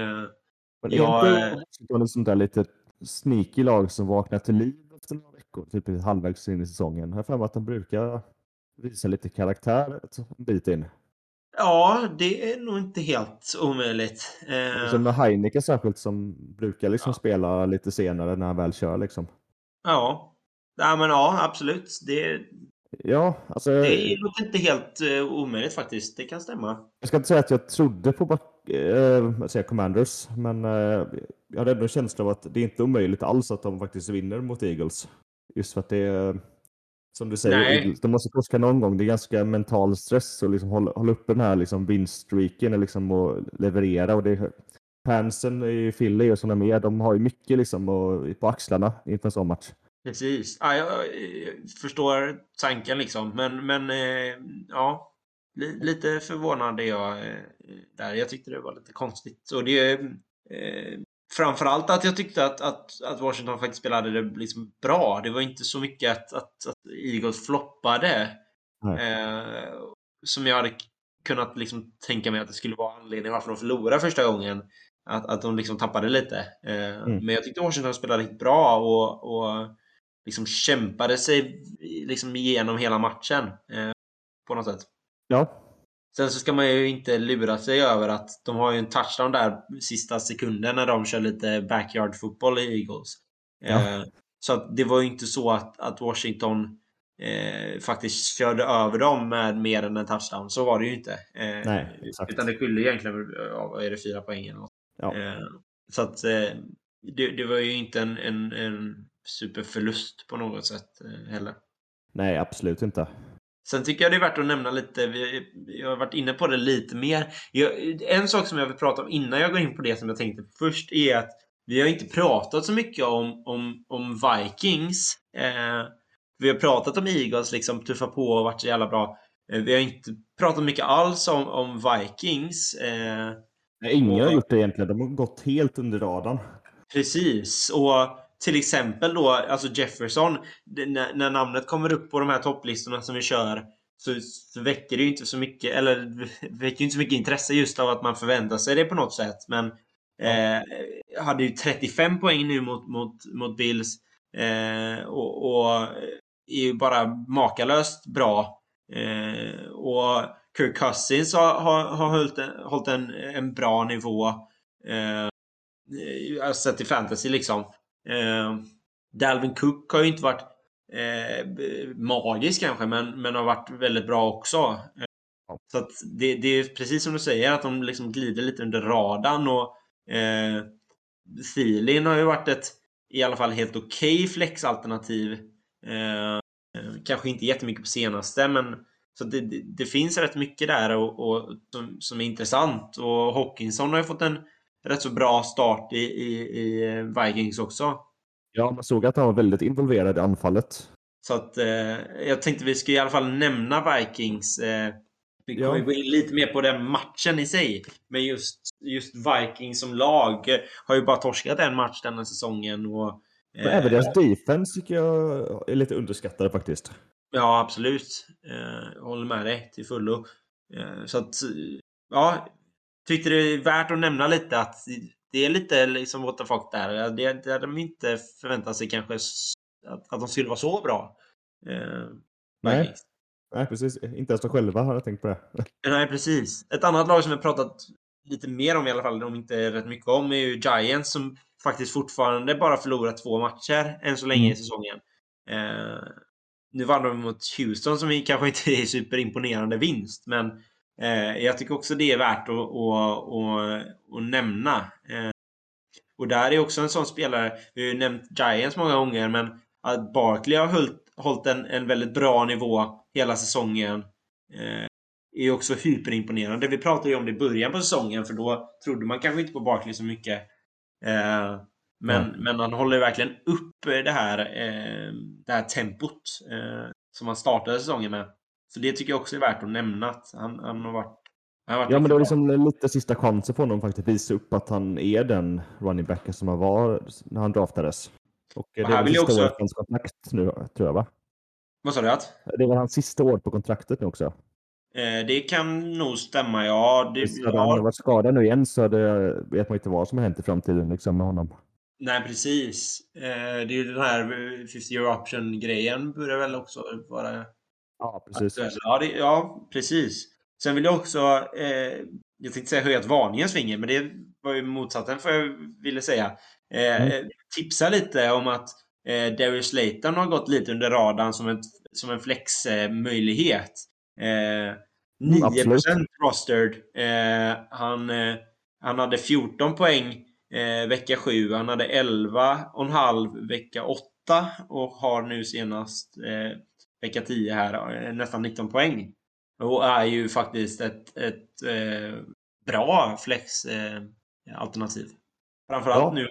Men jag, är inte Washington ett sånt där lite sneaky lag som vaknar till liv efter några veckor? Typ halvvägs in i säsongen. Jag har för mig att de brukar visa lite karaktär en bit in. Ja, det är nog inte helt omöjligt. Eh... Som med Heineken särskilt som brukar liksom ja. spela lite senare när han väl kör liksom. Ja. ja men ja, absolut. Det, ja, alltså, det låter inte helt uh, omöjligt faktiskt. Det kan stämma. Jag ska inte säga att jag trodde på uh, säga Commanders, men uh, jag hade ändå en känsla av att det är inte omöjligt alls att de faktiskt vinner mot Eagles. Just för att det är, som du säger, Nej. de måste torska någon gång. Det är ganska mental stress att liksom hålla, hålla uppe den här liksom vinststreaken liksom, och leverera. Och det, Fansen i Philly och sådana mer, de har ju mycket liksom och, på axlarna inför en sån match. Precis. Ja, jag, förstår tanken liksom. Men, men eh, ja, lite förvånad är jag eh, där. Jag tyckte det var lite konstigt. Och det, eh, framförallt att jag tyckte att, att, att Washington faktiskt spelade det liksom bra. Det var inte så mycket att, att, att Eagles floppade. Eh, som jag hade kunnat liksom tänka mig att det skulle vara anledningen varför de förlorade första gången. Att, att de liksom tappade lite. Eh, mm. Men jag tyckte Washington spelade riktigt bra och, och liksom kämpade sig liksom igenom hela matchen. Eh, på något sätt. Ja. Sen så ska man ju inte lura sig över att de har ju en touchdown där sista sekunden när de kör lite backyard fotboll i Eagles. Ja. Eh, så att det var ju inte så att, att Washington eh, faktiskt körde över dem med mer än en touchdown. Så var det ju inte. Eh, Nej, exakt. Utan det skilde egentligen, ja, är det fyra poäng eller. Ja. Eh, så att eh, det, det, var ju inte en, en, en superförlust på något sätt eh, heller. Nej, absolut inte. Sen tycker jag det är värt att nämna lite, vi, jag har varit inne på det lite mer. Jag, en sak som jag vill prata om innan jag går in på det som jag tänkte först är att vi har inte pratat så mycket om, om, om Vikings. Eh, vi har pratat om Eagles, liksom tuffa på och varit så jävla bra. Eh, vi har inte pratat mycket alls om, om Vikings. Eh, ingen har gjort det egentligen. De har gått helt under radarn. Precis. Och till exempel då, alltså Jefferson. när, när, namnet kommer upp på de här topplistorna som vi kör så, så väcker det ju inte så mycket, eller väcker inte så mycket intresse just av att man förväntar sig det på något sätt. Men eh, hade ju 35 poäng nu mot, mot, mot Bills. Eh, och, och är ju bara makalöst bra. Eh, och Kirk Cousins har, har, har hållit, en, hållit en, en bra nivå. Eh, sett till fantasy liksom. Eh, Dalvin Cook har ju inte varit eh, magisk kanske, men, men har varit väldigt bra också. Eh, så att det, det är precis som du säger, att de liksom glider lite under radarn. Och, eh, Thielin har ju varit ett i alla fall helt okej okay flexalternativ. Eh, kanske inte jättemycket på senaste, men så det, det, det finns rätt mycket där och, och som, som, är intressant. Och Hawkinson har ju fått en rätt så bra start i, i, i Vikings också. Ja, man såg att han var väldigt involverad i anfallet. Så att eh, jag tänkte vi ska i alla fall nämna Vikings. Eh, vi kommer ja. gå in lite mer på den matchen i sig. Men just, just Vikings som lag har ju bara torskat en match denna säsongen. Och, men även deras defense tycker jag är lite underskattade faktiskt. Ja, absolut. Eh, jag håller med dig till fullo. Eh, så att, ja, tyckte det är värt att nämna lite att det är lite liksom what the fuck där. Det, det hade de inte förväntat sig kanske att, att de skulle vara så bra. Eh, Nej. Nej, precis. Inte ens de själva har tänkt på det. Nej, precis. Ett annat lag som jag pratat lite mer om i alla fall, om inte rätt mycket om, är ju Giants som faktiskt fortfarande bara förlorat två matcher än så länge mm. i säsongen. Eh, nu vann de mot Houston som kanske inte är superimponerande vinst, men eh, jag tycker också det är värt att, att, att, att nämna. Eh, och där är också en sån spelare, vi har ju nämnt Giants många gånger, men att Barkley har hållit, hållit en, en väldigt bra nivå hela säsongen eh, är också hyperimponerande. Vi pratade ju om det i början på säsongen, för då trodde man kanske inte på Barkley så mycket. Eh, men, mm. men han håller verkligen upp det här, eh, det här tempot eh, som han startade säsongen med. Så det tycker jag också är värt att nämna. Att han, han har varit ja, men det var liksom lite sista chansen för honom faktiskt visa upp att han är den running backen som han var när han draftades. Och det är väl sista också... året på hans kontrakt nu, tror jag va? Vad sa du? Att? Det var hans sista år på kontraktet nu också. Eh, det kan nog stämma, ja. Det, hade ja. han varit skadad nu igen så det vet man inte vad som har hänt i framtiden liksom, med honom. Nej, precis. Eh, det är ju den här 50 year option-grejen börjar väl också vara... Ja, precis. Ja, det, ja, precis. Sen vill jag också... Eh, jag tänkte säga höja ett varningens finger, men det var ju motsatsen för jag ville säga. Eh, mm. Tipsa lite om att eh, Darius Slayton har gått lite under radarn som, ett, som en flexmöjlighet. Eh, 9% mm, rostered. Eh, han, eh, han hade 14 poäng eh, vecka 7. Han hade 11,5 vecka 8 och har nu senast eh, vecka 10 här eh, nästan 19 poäng. Och är ju faktiskt ett, ett eh, bra flex-alternativ. Eh, Framförallt ja. nu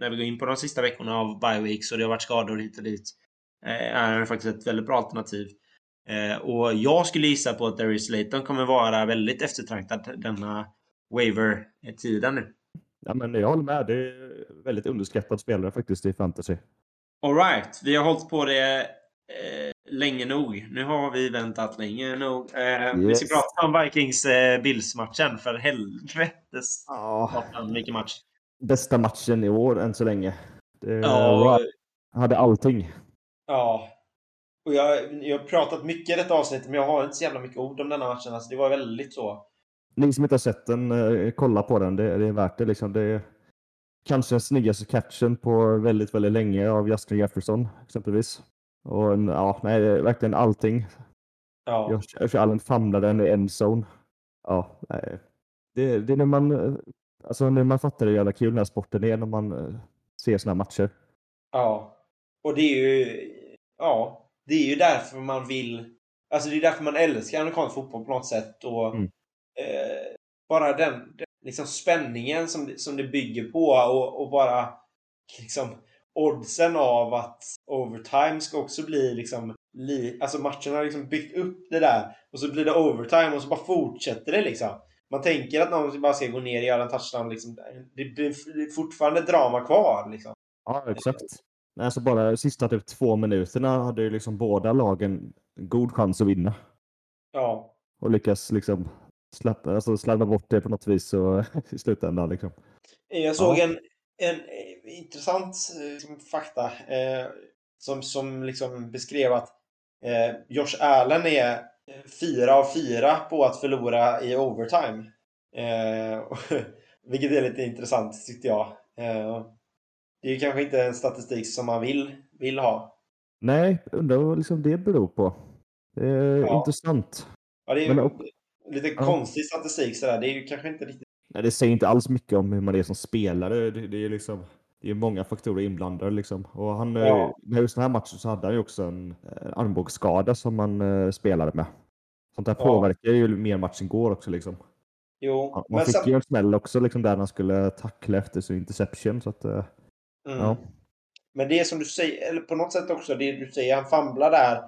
när vi går in på de sista veckorna av Bioweeks och det har varit skador hit och dit. Eh, är faktiskt ett väldigt bra alternativ. Eh, och jag skulle gissa på att Darius Slayton kommer vara väldigt eftertraktad denna waiver-tiden nu. Ja, men jag håller med. Det är väldigt underskattad spelare faktiskt i fantasy. Alright, vi har hållit på det eh, länge nog. Nu har vi väntat länge nog. Eh, Vi ska Yes. prata om Vikings eh. För helvetes Ja, vilken match. bästa matchen i år än så länge. Det Ja, hade allting. ja. Och jag, jag har pratat mycket i detta avsnitt, men jag har inte så jävla mycket ord om denna matchen. Alltså, det var väldigt så. Ni som inte har sett den, eh, kolla på den. Det, det är värt det. Liksom. det är kanske den snyggaste catchen på väldigt, väldigt länge av Justin Jefferson exempelvis. Och en, ja, nej, verkligen allting. Ja. Josh, Allen famlade den i endzone. Ja, nej. Det, det är när man, eh, alltså när man fattar hur jävla kul den här sporten är när man eh, ser såna här matcher. Ja. Och det är ju... Ja. Det är ju därför man vill... Alltså det är därför man älskar amerikansk fotboll på något sätt. Och Mm. Eh, bara den, den liksom spänningen som, som det bygger på och, och bara liksom oddsen av att overtime ska också bli liksom li, alltså matchen har liksom byggt upp det där och så blir det overtime och så bara fortsätter det liksom. Man tänker att någon bara ska gå ner och göra en touchdown liksom. Det blir fortfarande drama kvar liksom. Ja, exakt. Alltså bara sista typ två minuterna hade ju liksom båda lagen en god chans att vinna. Ja. Och lyckas liksom släppa, alltså slarva bort det på något vis och, i slutändan. Liksom. Jag såg Ja. en, en eh, intressant liksom, fakta eh, som, som liksom beskrev att eh, Josh Allen är eh, fyra av fyra på att förlora i overtime. Eh, och- vilket är lite intressant tyckte jag. Eh, det är ju kanske inte en statistik som man vill, vill ha. Nej, undrar vad liksom det beror på. Det är Ja. intressant. Ja, det är Men och- lite Ja. konstig statistik sådär. Det är ju kanske inte riktigt... Nej, det säger inte alls mycket om hur man är som spelare. Det, det är liksom det är många faktorer inblandade. Liksom. Och han, eh, Ja. Med just den här matchen så hade han ju också en eh, armbågsskada som han eh, spelade med. Sånt där Ja. påverkar ju mer matchen går också. Liksom. Jo, Han, man fick sam- ju en smäll också liksom, där han skulle tackla efter sin interception. Så att, Mm. ja. Men det är som du säger, eller på något sätt också det du säger, han famlar där.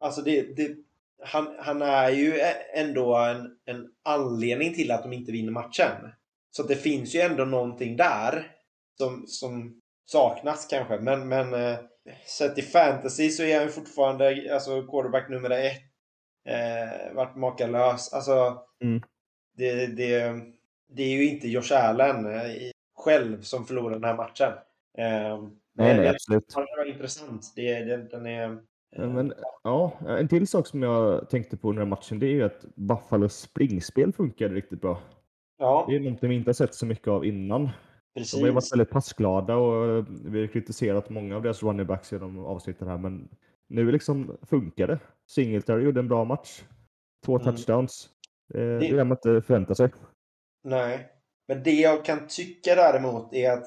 Alltså det, det, han, han är ju ändå en, en anledning till att de inte vinner matchen. Så det finns ju ändå någonting där som, som saknas kanske. Men, men eh, sett i fantasy så är han fortfarande alltså quarterback nummer ett. Eh, vart makalös. Alltså, Mm. det, det, det är ju inte Josh Allen eh, själv som förlorar den här matchen. Eh, nej, nej, absolut. Det var intressant. Det, den, den är... Ja, Men, ja, en till sak som jag tänkte på under matchen det är ju att Buffalos springspel funkade riktigt bra. Ja, Det är något vi inte har sett så mycket av innan. precis. De har ju varit väldigt passglada och eh, vi har kritiserat många av deras running backs genom avsnitten här, men nu liksom funkar det. Singletary gjorde en bra match. Två Mm. touchdowns. Eh, Det är det man inte förväntar sig. Nej. Men det jag kan tycka däremot är att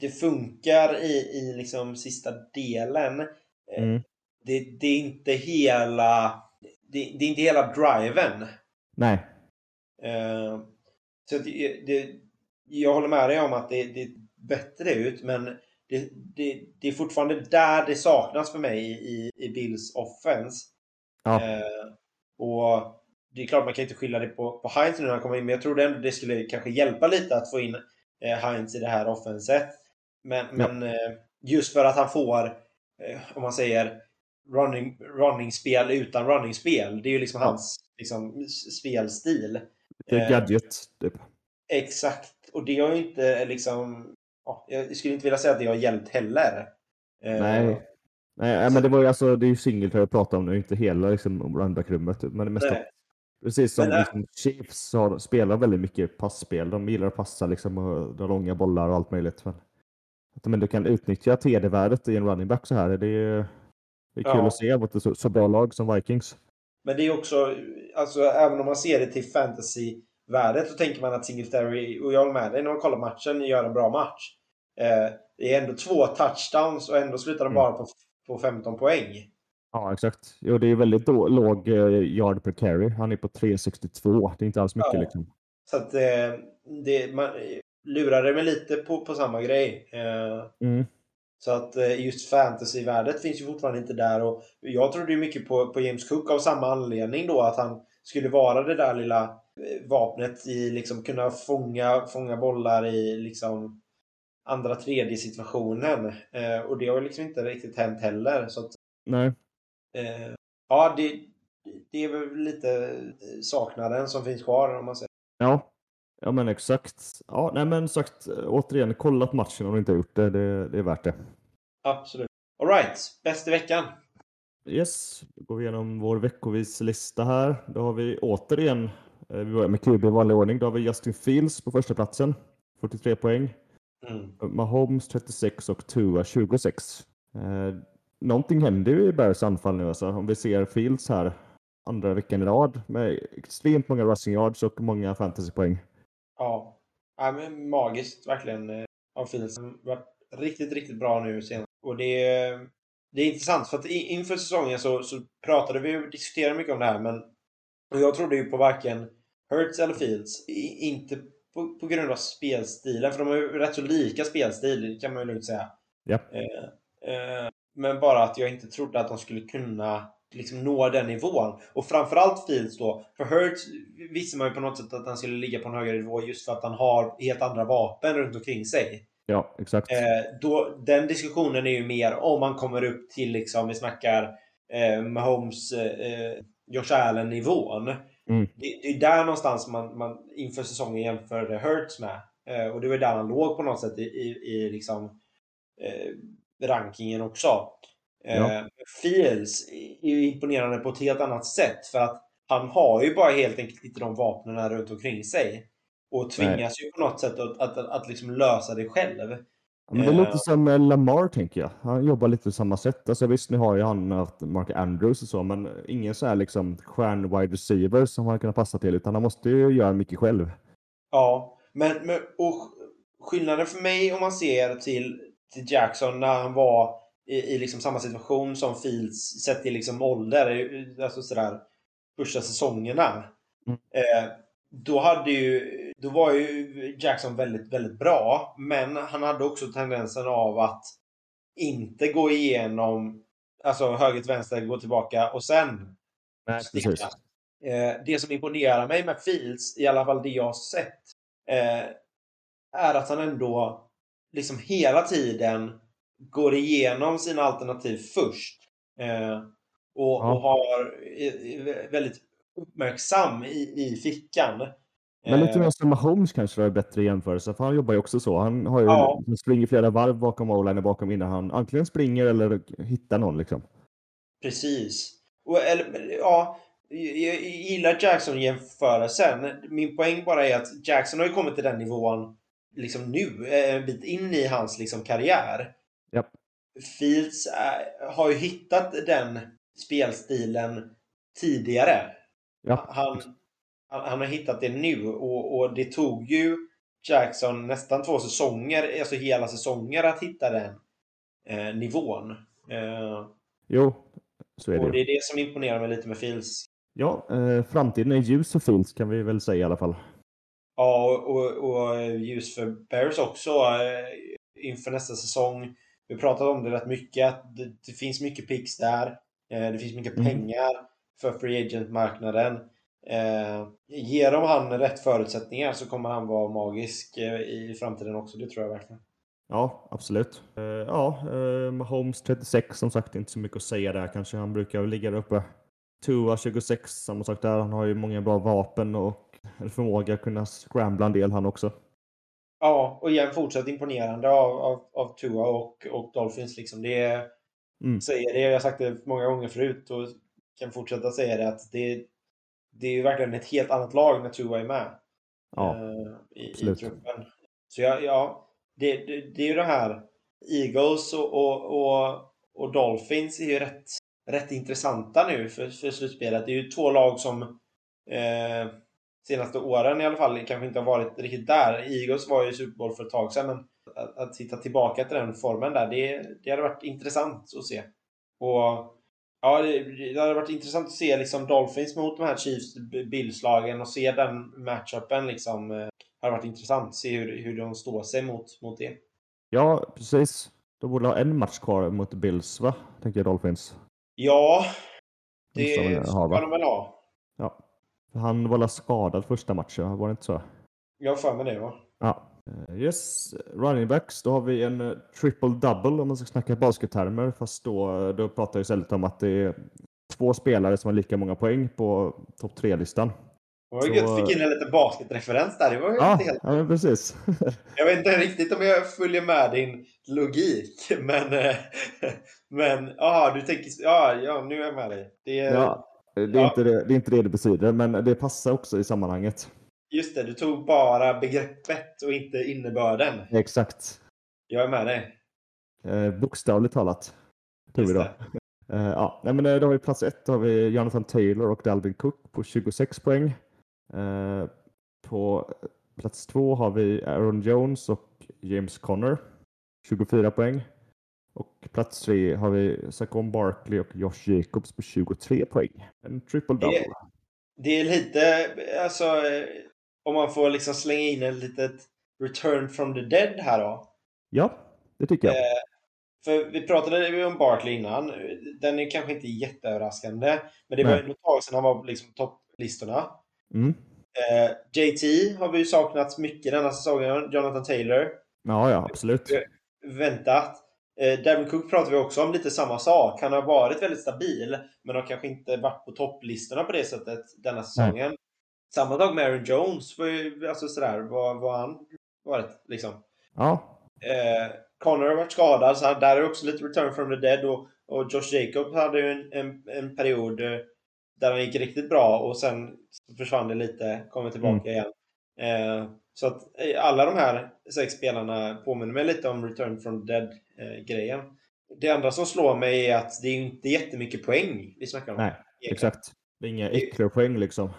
det funkar i, i liksom sista delen. Eh, Mm. Det, det är inte hela... Det, det är inte hela driven. Nej, Eh, så det, jag håller med dig om att det, det är bättre ut, men det, det, det är fortfarande där det saknas för mig i, i Bills offense. Ja. Eh, och det är klart man kan inte skylla det på, på Heinz nu när han kommer in, men jag tror ändå det skulle kanske hjälpa lite att få in eh, Heinz i det här offenset. Men, Ja. men eh, just för att han får, eh, om man säger, running, running-spel utan running-spel. Det är ju liksom Ja. hans liksom, spelstil. det är Eh, gadget. Typ. Exakt. Och det har ju inte liksom... Ja, jag skulle inte vilja säga att det har hjälpt heller. Eh, Nej. Nej, men det var ju alltså, det är ju Singletary jag pratar om nu, inte hela liksom, runbackrummet. Men det mesta, Nej. precis som Men, liksom, Chiefs har, spelar väldigt mycket passspel. De gillar att passa liksom, och dra långa bollar och allt möjligt. Men att de ändå kan utnyttja TD-värdet i en running back så här, det är, det är kul Ja. att se mot ett så, så bra lag som Vikings. Men det är också, alltså även om man ser det till fantasy-värdet så tänker man att Singletary, och jag håller med dig när man kollar matchen, gör en bra match. Eh, det är ändå två touchdowns och ändå slutar de Mm. bara på, på 15 poäng. Ja, exakt. Jo, det är väldigt då, låg eh, yard per carry. Han är på 3,62. Det är inte alls mycket Ja. liksom. Så att eh, det, man lurade mig lite på, på samma grej. Eh, Mm. Så att eh, just fantasyvärdet finns ju fortfarande inte där. Och jag trodde ju mycket på, på James Cook av samma anledning då. Att han skulle vara det där lilla eh, vapnet i liksom kunna fånga, fånga bollar i liksom andra tredje situationen. Eh, och det har liksom inte riktigt hänt heller. Så att, Nej. eh, ja, det, det är väl lite saknaden som finns kvar om man säger. Ja, ja men exakt. Ja, nej men sagt, återigen, kolla på matchen om du inte har gjort det. Det, det är värt det. Absolut. Alright, bäst i veckan. Yes, då går vi igenom vår veckovis lista här. Då har vi återigen, eh, vi börjar med QB i vanlig ordning. Då har vi Justin Fields på första platsen 43 poäng. Mm. Mahomes 36 och Tua 26. Eh, någonting händer ju i Bears anfall nu alltså. Om vi ser Fields här andra veckan i rad med extremt många rushing yards och många fantasypoäng. Ja. ja men magiskt verkligen eh, av Fields. Varit riktigt, riktigt bra nu senast. Och det är, det är intressant för att inför säsongen så, så pratade vi och diskuterade mycket om det här men jag trodde ju på varken Hurts eller Fields. I, inte på, på grund av spelstilen, för de har ju rätt så lika spelstil, kan man ju lugnt säga. Ja. Eh, eh, men bara att jag inte trodde att de skulle kunna liksom nå den nivån. Och framförallt Fields då. För Hurts visste man ju på något sätt att han skulle ligga på en högre nivå just för att han har helt andra vapen runt omkring sig. Ja, exakt. Eh, då, den diskussionen är ju mer om man kommer upp till, liksom, vi snackar eh, Mahomes, eh, Josh Allen-nivån. Mm. Det, det är där någonstans man, man inför säsongen jämförde Hurts med. Eh, och det var där han låg på något sätt i, i, i liksom, eh, rankingen också. Eh, Ja. Fields är ju imponerande på ett helt annat sätt för att han har ju bara helt enkelt inte de vapnen runt omkring sig. Och tvingas ju på något sätt att, att, att, att liksom lösa det själv. Men det eh, låter som eh, Lamar tänker jag. Han jobbar lite på samma sätt. Alltså, visst, nu har ju han haft Mark Andrews och så, men ingen så här liksom stjärn-wide receiver som han kan passa till, utan han måste ju göra mycket själv. Ja, men, men och skillnaden för mig om man ser till, till Jackson när han var i, i liksom samma situation som Fields sett till liksom ålder, alltså sådär första säsongerna. Mm. Eh, då hade ju, då var ju Jackson väldigt, väldigt bra. Men han hade också tendensen av att inte gå igenom, alltså höger till vänster, gå tillbaka och sen Nej, sticka. Eh, det som imponerar mig med Fields, i alla fall det jag har sett, eh, är att han ändå liksom hela tiden går igenom sina alternativ först. Eh, och, Ja. och har är, är väldigt uppmärksam i, i fickan. Men lite Eh, grann som Mahomes kanske är bättre jämförelse, för han jobbar ju också så. Han har ju Ja. han springer flera varv bakom o bakom innan han antingen springer eller hittar någon liksom. Precis. Och, eller, ja, jag gillar Jackson-jämförelsen. Min poäng bara är att Jackson har ju kommit till den nivån liksom nu, eh, en bit in i hans liksom, karriär. Fields eh, har ju hittat den spelstilen tidigare. Ja, Han, han, har hittat det nu och, och det tog ju Jackson nästan två säsonger, alltså hela säsonger att hitta den eh, nivån. Eh, jo, så är det och det är det som imponerar mig lite med Fields. Ja, eh, framtiden är ljus för Fields kan vi väl säga i alla fall. Ja, och, och, och ljus för Bears också eh, inför nästa säsong. Vi pratat om det rätt mycket, att det, det finns mycket picks där. Eh, det finns mycket Mm. pengar för free agent-marknaden. Eh, ger de han rätt förutsättningar så kommer han vara magisk eh, i framtiden också, det tror jag verkligen. Ja, absolut. Eh, ja, eh, Mahomes 36 som sagt, inte så mycket att säga där kanske. Han brukar väl ligga där uppe. Tua 26, samma sak där. Han har ju många bra vapen och en förmåga att kunna scrambla en del han också. Ja, och igen fortsatt imponerande av, av, av Tua och, och Dolphins. Liksom. Det är, Mm. säger det, jag har sagt det många gånger förut och kan fortsätta säga det, att det, det är ju verkligen ett helt annat lag när Tua är med Ja, eh, i, i absolut. truppen. Så ja, ja det, det, det är ju det här, Eagles och, och, och, och Dolphins är ju rätt, rätt intressanta nu för, för slutspelet. Det är ju två lag som eh, senaste åren i alla fall kanske inte har varit riktigt där. Eagles var ju i Super Bowl för ett tag sedan, men att, att hitta tillbaka till den formen där, det, det hade varit intressant att se. Och ja, det, det hade varit intressant att se liksom Dolphins mot de här Chiefs Bills-lagen och se den matchupen liksom. Eh, hade varit intressant att se hur, hur de står sig mot, mot det. Ja, precis. De borde ha en match kvar mot Bills, va? Tänker jag Dolphins. Ja, det ska de väl ha. Han var skadad första matchen, var det inte så? Jag för mig det va? Ja. Eh, Yes, running backs. Då har vi en eh, triple double om man ska snacka baskettermer. Fast då, då pratar jag istället om att det är två spelare som har lika många poäng på topp tre-listan. Det var ju gött, fick in en liten basketreferens där. Det var ju Ja, inte helt... ja precis. Jag vet inte riktigt om jag följer med din logik, men... eh, Men, ja, du tänker... Ja, ja, nu är jag med dig. Det är, ja, det, är Ja. inte det, det är inte det det betyder, men det passar också i sammanhanget. Just det, du tog bara begreppet och inte innebörden. Exakt. Jag är med dig. Eh, bokstavligt talat. Tror vi då. det. Eh, ja, nej, men eh, då har vi plats ett, då har vi Jonathan Taylor och Dalvin Cook på 26 poäng. Eh, på plats två har vi Aaron Jones och James Conner, 24 poäng. Plats tre har vi Saquon Barkley och Josh Jacobs på 23 poäng. En triple double. Det- Det är lite, alltså, eh, om man får liksom slänga in ett litet return from the dead här då. Ja, det tycker jag. Eh, För vi pratade ju om Barkley innan. Den är kanske inte jätteöverraskande. Men det var ett tag sedan han var på liksom topplistorna. Mm. Eh, JT har vi ju saknat mycket denna säsongen. Jonathan Taylor. Ja, ja, absolut. Väntat. Eh, Devin Cook pratar vi också om lite samma sak. Han har varit väldigt stabil. Men har kanske inte varit på topplistorna på det sättet denna säsongen. Samma dag med Aaron Jones. Var ju, alltså sådär, vad vad han varit liksom. Ja, Eh, Connor har varit skadad, så där är också lite return from the dead. Och, och Josh Jacobs hade ju en, en, en period eh, där han gick riktigt bra och sen försvann det lite, kommer tillbaka igen. Eh, så att eh, alla de här sex spelarna påminner mig lite om return from the dead-grejen. det enda som slår mig är att det är inte jättemycket poäng vi snackar om. nej, exakt. Det är inga äckliga poäng liksom.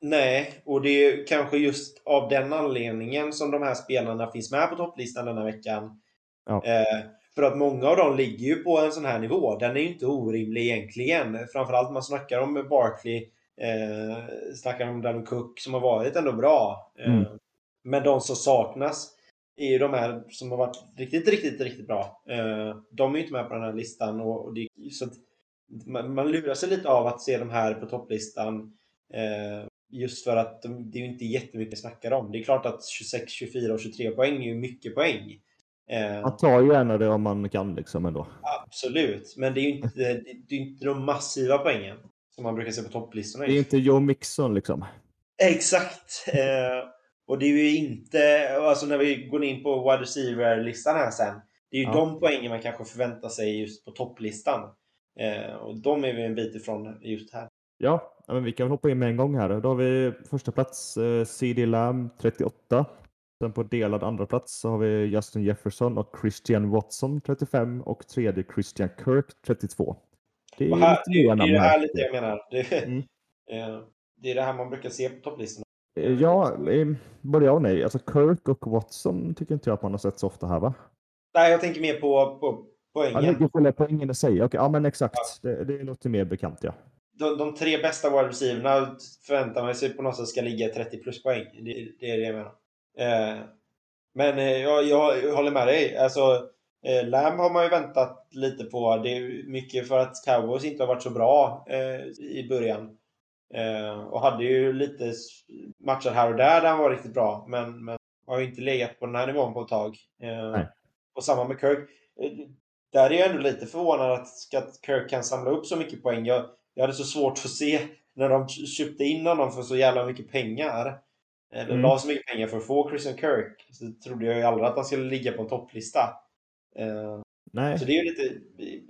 Nej, och det är kanske just av den anledningen som de här spelarna finns med på topplistan denna veckan. Ja. Eh, för att många av dem ligger ju på en sån här nivå. Den är ju inte orimlig egentligen. Framförallt man snackar om Barkley, eh, snackar om Dalvin Cook som har varit ändå bra. Eh, Mm. Men de som saknas är ju de här som har varit riktigt, riktigt, riktigt bra. Eh, de är ju inte med på den här listan. Och, det, så att man, man lurar sig lite av att se de här på topplistan. Eh, just för att de, det är ju inte jättemycket att snacka om. Det är klart att 26, 24 och 23 poäng är ju mycket poäng. Eh, Man tar ju gärna det om man kan liksom ändå. Absolut, men det är ju inte, det är inte de massiva poängen som man brukar se på topplistorna. Det är inte Joe Mixon liksom. Exakt! Eh, och det är ju inte, alltså när vi går in på wide receiver-listan här sen. Det är ju Ja. de poängen man kanske förväntar sig just på topplistan. Eh, och de är vi en bit ifrån just här. Ja, men vi kan hoppa in med en gång här. Då har vi första plats eh, CD Lamb 38. Sen på delad andra plats så har vi Justin Jefferson och Christian Watson 35 och tredje Christian Kirk 32. Det är Och här, det, det är det här lite jag menar. Det, Mm. eh, det är det här man brukar se på topplistorna. Eh, Ja, både ja och nej. Alltså Kirk och Watson tycker inte jag att man har sett så ofta här va? Nej, jag tänker mer på, på Ja, poängen. det är poängen i sig. Okej, ja men exakt. Det, det låter mer bekant ja. de, de tre bästa wide receiverna förväntar man sig på något sätt ska ligga 30 plus poäng. Det, det är det jag menar. Eh, men eh, jag, jag håller med dig. Alltså, eh, Lamb har man ju väntat lite på. Det är mycket för att Cowboys inte har varit så bra eh, i början. Eh, och hade ju lite matcher här och där där han var riktigt bra. Men, men har ju inte legat på den här nivån på ett tag. Eh, och samma med Kirk. Eh, där är jag ändå lite förvånad att, att Kirk kan samla upp så mycket poäng. Jag, jag hade så svårt att se när de köpte in honom för så jävla mycket pengar. Eller Mm. la så mycket pengar för att få Christian Kirk. Så trodde jag ju aldrig att han skulle ligga på en topplista. Eh, Nej. så det är ju lite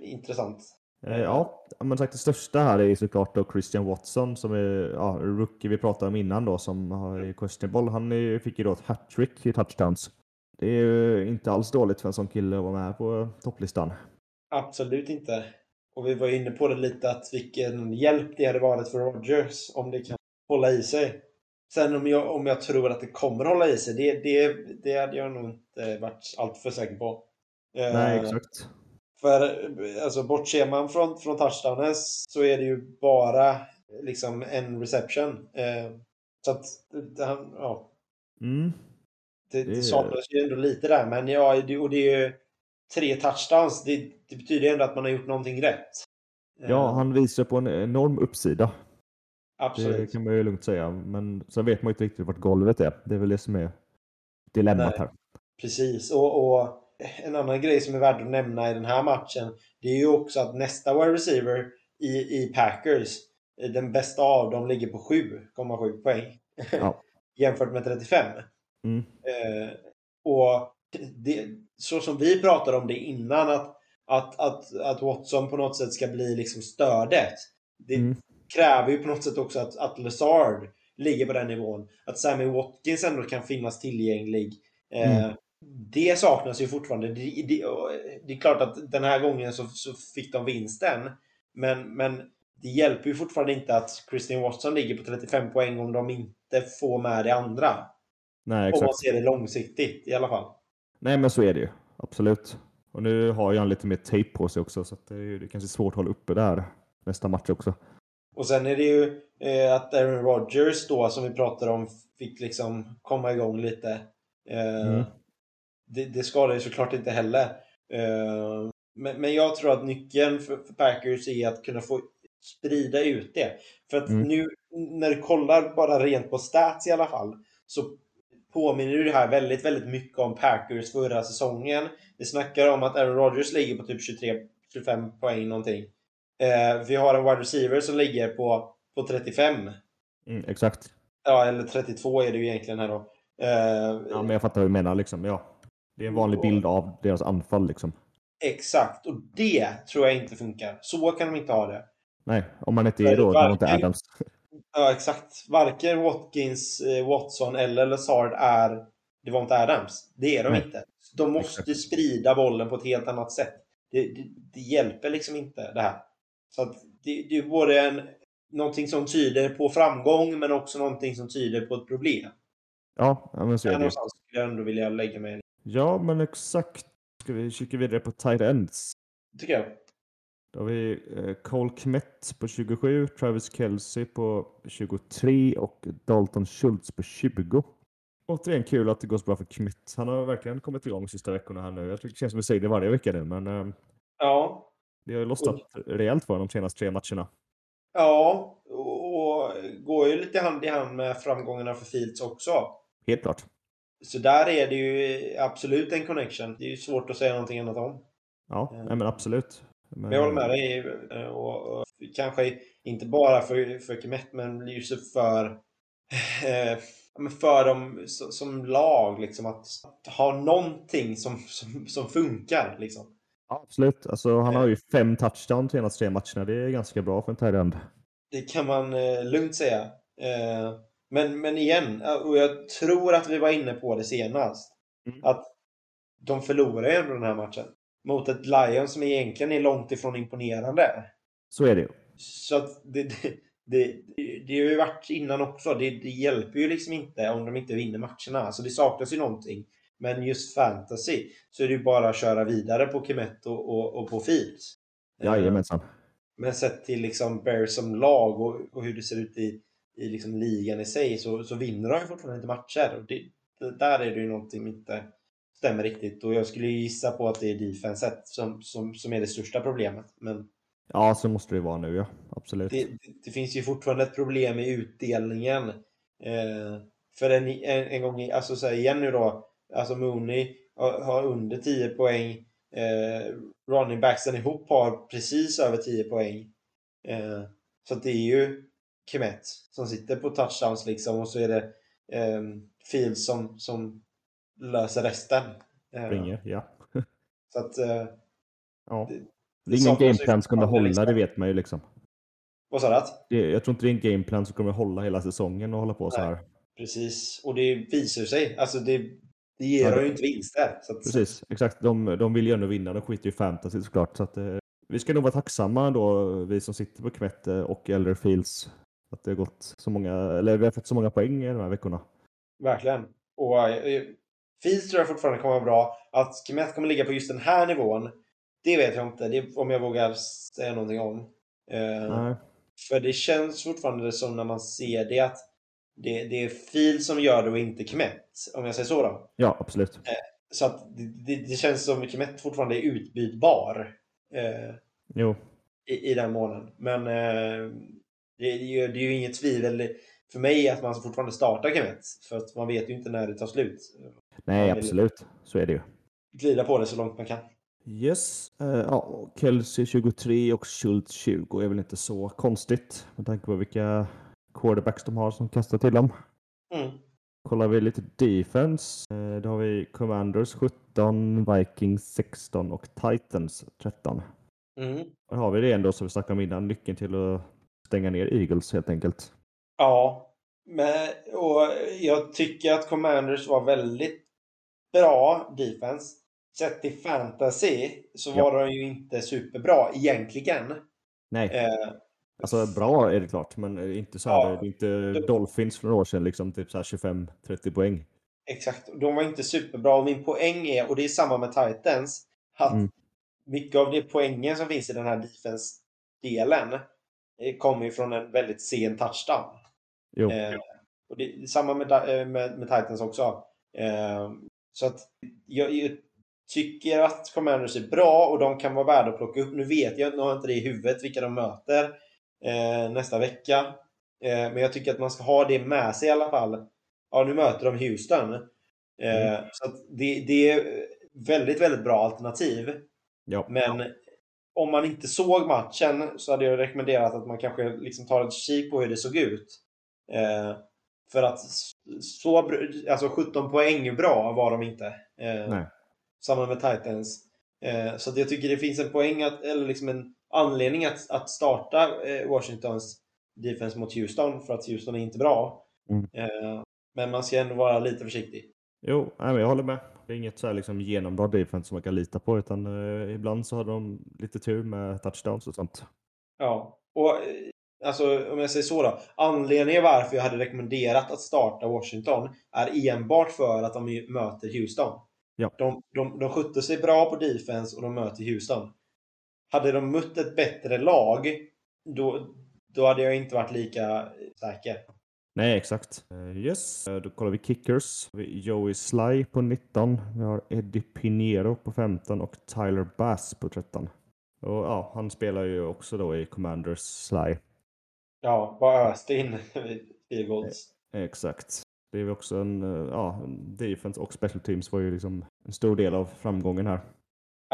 intressant. Eh, Ja, men sagt det största här är såklart då Christian Watson som är ja, rookie vi pratade om innan då som har i questionable. Han fick ju då ett hattrick i touchdowns. Det är ju inte alls dåligt för en sån kille att vara med på topplistan. Absolut inte. Och vi var inne på det lite att vilken hjälp det hade varit för Rodgers om det kan hålla i sig. Sen om jag, om jag tror att det kommer hålla i sig, det, det, det hade jag nog inte varit alltför säker på. Eh, Nej, exakt. För alltså, bortser man från, från touchdownes så är det ju bara liksom en reception. Eh, så att han, ja, Mm. det, Det- det saknas ju ändå lite där. Men ja, det, och det är ju tre touchdowns. Det, det betyder ju ändå att man har gjort någonting rätt. Eh, Ja, han visar på en enorm uppsida. Absolut. Det kan man ju lugnt säga. Men sen vet man ju inte riktigt vart golvet är. Det är väl det som är dilemmat Nej. här. Precis. Och, och en annan grej som är värd att nämna i den här matchen, det är ju också att nästa wide receiver i, i Packers, eh, den bästa av dem ligger på 7,7 poäng. Ja. jämfört med 35. Mm. Eh, och det, så som vi pratade om det innan, att, att, att, att Watson på något sätt ska bli liksom stödet. Det Mm. kräver ju på något sätt också att, att Lazard ligger på den nivån. Att Sammy Watkins ändå kan finnas tillgänglig. Eh, Mm. Det saknas ju fortfarande. Det, det, det är klart att den här gången så, så fick de vinsten. Men, men det hjälper ju fortfarande inte att Christian Watson ligger på 35 poäng om de inte får med det andra. Nej, Om man exakt. ser det långsiktigt i alla fall. Nej, men så är det ju. Absolut. Och nu har ju han lite mer tejp på sig också, så det är ju det är kanske svårt att hålla uppe där nästa match också. Och sen är det ju eh, att Aaron Rodgers då, som vi pratade om, fick liksom komma igång lite. Eh, Mm. Det, det skadar ju såklart inte heller. Eh, men, men jag tror att nyckeln för, för Packers är att kunna få sprida ut det. För att Mm. nu när du kollar bara rent på stats i alla fall så påminner ju det här väldigt, väldigt mycket om Packers förra säsongen. Vi snackar om att Aaron Rodgers ligger på typ 23-25 poäng någonting. Eh, vi har en wide receiver som ligger på, på 35. Mm, exakt. Ja, eller 32 är det ju egentligen här då. Eh, Ja, men jag fattar vad du menar liksom. Ja. Det är en vanlig bild av deras anfall liksom. Exakt, och det tror jag inte funkar. Så kan de inte ha det. Nej, om man inte är då varken- inte Adams. Ja, exakt. Varken Watkins, eh, Watson eller Lazard är Devonta Adams. Det är de Nej. inte. De måste sprida bollen på ett helt annat sätt. Det, det, det hjälper liksom inte det här. Så det, det är både en, någonting som tyder på framgång men också någonting som tyder på ett problem. Ja, men så är det någonstans skulle jag ändå vilja lägga mig. Ja, men exakt. Ska vi kika vidare på tight ends? Tycker jag. Då har vi eh, Cole Kmet på 27, Travis Kelce på 23 och Dalton Schultz på 20. Återigen kul att det går så bra för Kmet. Han har verkligen kommit igång de sista veckorna här nu. Jag tycker det känns som vi säger det varje vecka nu, men eh, Ja, det har ju lossnat rejält för de senaste tre matcherna. Ja, och och går ju lite hand i hand med framgångarna för Fields också. Helt klart. Så där är det ju absolut en connection. Det är ju svårt att säga någonting annat om. Ja, Mm. nej, men absolut. Men, Men jag håller med dig. eh, Och, och kanske inte bara för, för Kemet, men just för, eh, för dem som, lag. Liksom, att, att ha någonting som, som, som funkar. Liksom. Ja, absolut. Alltså, han har ju fem touchdowns senaste tre matcherna. Det är ganska bra för en tight. Det kan man eh, lugnt säga. Eh, men, men igen, eh, och jag tror att vi var inne på det senast. Mm. Att de förlorar ju ändå den här matchen. Mot ett Lion som egentligen är långt ifrån imponerande. Så är det ju. Så att det, det, det, det har ju varit innan också. Det, det hjälper ju liksom inte om de inte vinner matcherna. Så det saknas ju någonting. Men just fantasy så är det ju bara att köra vidare på Kemet och, och, på Fields. Eh, Jajamensan. men sett till liksom Bears som lag och, och hur det ser ut i, i liksom ligan i sig så, så vinner de ju fortfarande inte matcher. Och det, det, där är det ju någonting som inte stämmer riktigt. Och jag skulle gissa på att det är defenset som, som, som är det största problemet. Men Ja, så måste det vara nu, ja. Absolut. det, det, det finns ju fortfarande ett problem i utdelningen. Eh, för en, en, en gång, alltså så igen nu då, alltså Mooney har, under 10 poäng. Eh, running backsen ihop har precis över 10 poäng. Eh, så det är ju Kemet som sitter på touchdowns liksom och så är det eh, Fields som, som löser resten. Eh, Ringer, ja. så att, eh, ja. det- Det är ingen gameplan som kommer hålla, det vet man ju liksom. vad sa du? jag tror inte det är en gameplan som kommer hålla hela säsongen och hålla på så Nej. här. Precis, och det visar sig. Alltså det, det ger Ja, ju inte vinster. Så att, Precis, exakt. De, de vill ju ändå vinna, de skiter ju i fantasy såklart. Så att, eh, vi ska nog vara tacksamma då, vi som sitter på Kmet eh, och Elder Fields. Att det har gått så många, eller vi har fått så många poäng i de här veckorna. Verkligen. Och eh, Fields tror jag fortfarande kommer vara bra. Att Kemet kommer ligga på just den här nivån, det vet jag inte. Det om jag vågar säga någonting om. Eh, Nej. För det känns fortfarande som när man ser det att det, det är Fields som gör det och inte Kemet. Om jag säger så då. Ja, absolut. Så att det, det, det känns som Kemet fortfarande är utbytbar. Eh, Jo, i, i den månen. Men eh, Det är, ju, det är ju inget tvivel för mig att man fortfarande startar Kemet. För att man vet ju inte när det tar slut. Nej, absolut. Så är det ju. Glida på det så långt man kan. Yes. Eh, ja, Kelsey 23 och Schultz 20 är väl inte så konstigt med tanke på vilka quarterbacks de har som kastar till dem. Mm. Kollar vi lite defense. Eh, då har vi Commanders 17, Vikings 16 och Titans 13. Mm. Där har vi det ändå som vi snackade om innan, nyckeln till att stänga ner Eagles helt enkelt. Ja, men, och jag tycker att Commanders var väldigt bra defense. Sett till fantasy så Ja. var de ju inte superbra egentligen. Nej, Eh, alltså bra är det klart, men inte så här, Ja. det är inte Dolphins för några år sedan, liksom typ så här 25-30 poäng. exakt. De var inte superbra. Och min poäng är, och det är samma med Titans, att Mm. mycket av det poängen som finns i den här defense-delen kommer ju från en väldigt sen touchdown. Jo, Eh, och det är samma med, eh, med, med Titans också. Eh, så att jag, jag tycker att Commanders är bra och de kan vara värda att plocka upp. Nu vet jag, nu har jag inte det i huvudet vilka de möter eh, nästa vecka. Eh, men jag tycker att man ska ha det med sig i alla fall. Ja, nu möter de Houston. Eh, Så att det, det är väldigt, väldigt bra alternativ. ja. Men om man inte såg matchen så hade jag rekommenderat att man kanske liksom tar ett kik på hur det såg ut. Eh, för att så, alltså 17 poäng bra var de inte. Eh, samma med Titans. Eh, så jag tycker det finns en poäng, att, eller liksom en anledning att, att starta eh, Washingtons defense mot Houston för att Houston är inte bra. Mm. Eh, men man ska ändå vara lite försiktig. Jo, jag håller med. Det är inget så här liksom genombrott defense som man kan lita på, utan eh, ibland så har de lite tur med touchdowns och sånt. Ja, och eh, alltså om jag säger så då. Anledningen varför jag hade rekommenderat att starta Washington är enbart för att de möter Houston. Ja. De, de, de skötte sig bra på defense och de möter Houston. Hade de mött ett bättre lag, då, då hade jag inte varit lika säker. Nej, exakt. Eh, yes, Eh, då kollar vi kickers. Vi har Joey Sly på 19. Vi har Eddie Pinero på 15 och Tyler Bass på 13. Och ja, han spelar ju också då i Commanders Sly. Ja, bara öste in field goals. Exakt. Det är också en, eh, ja, en defense och special teams var ju liksom en stor del av framgången här.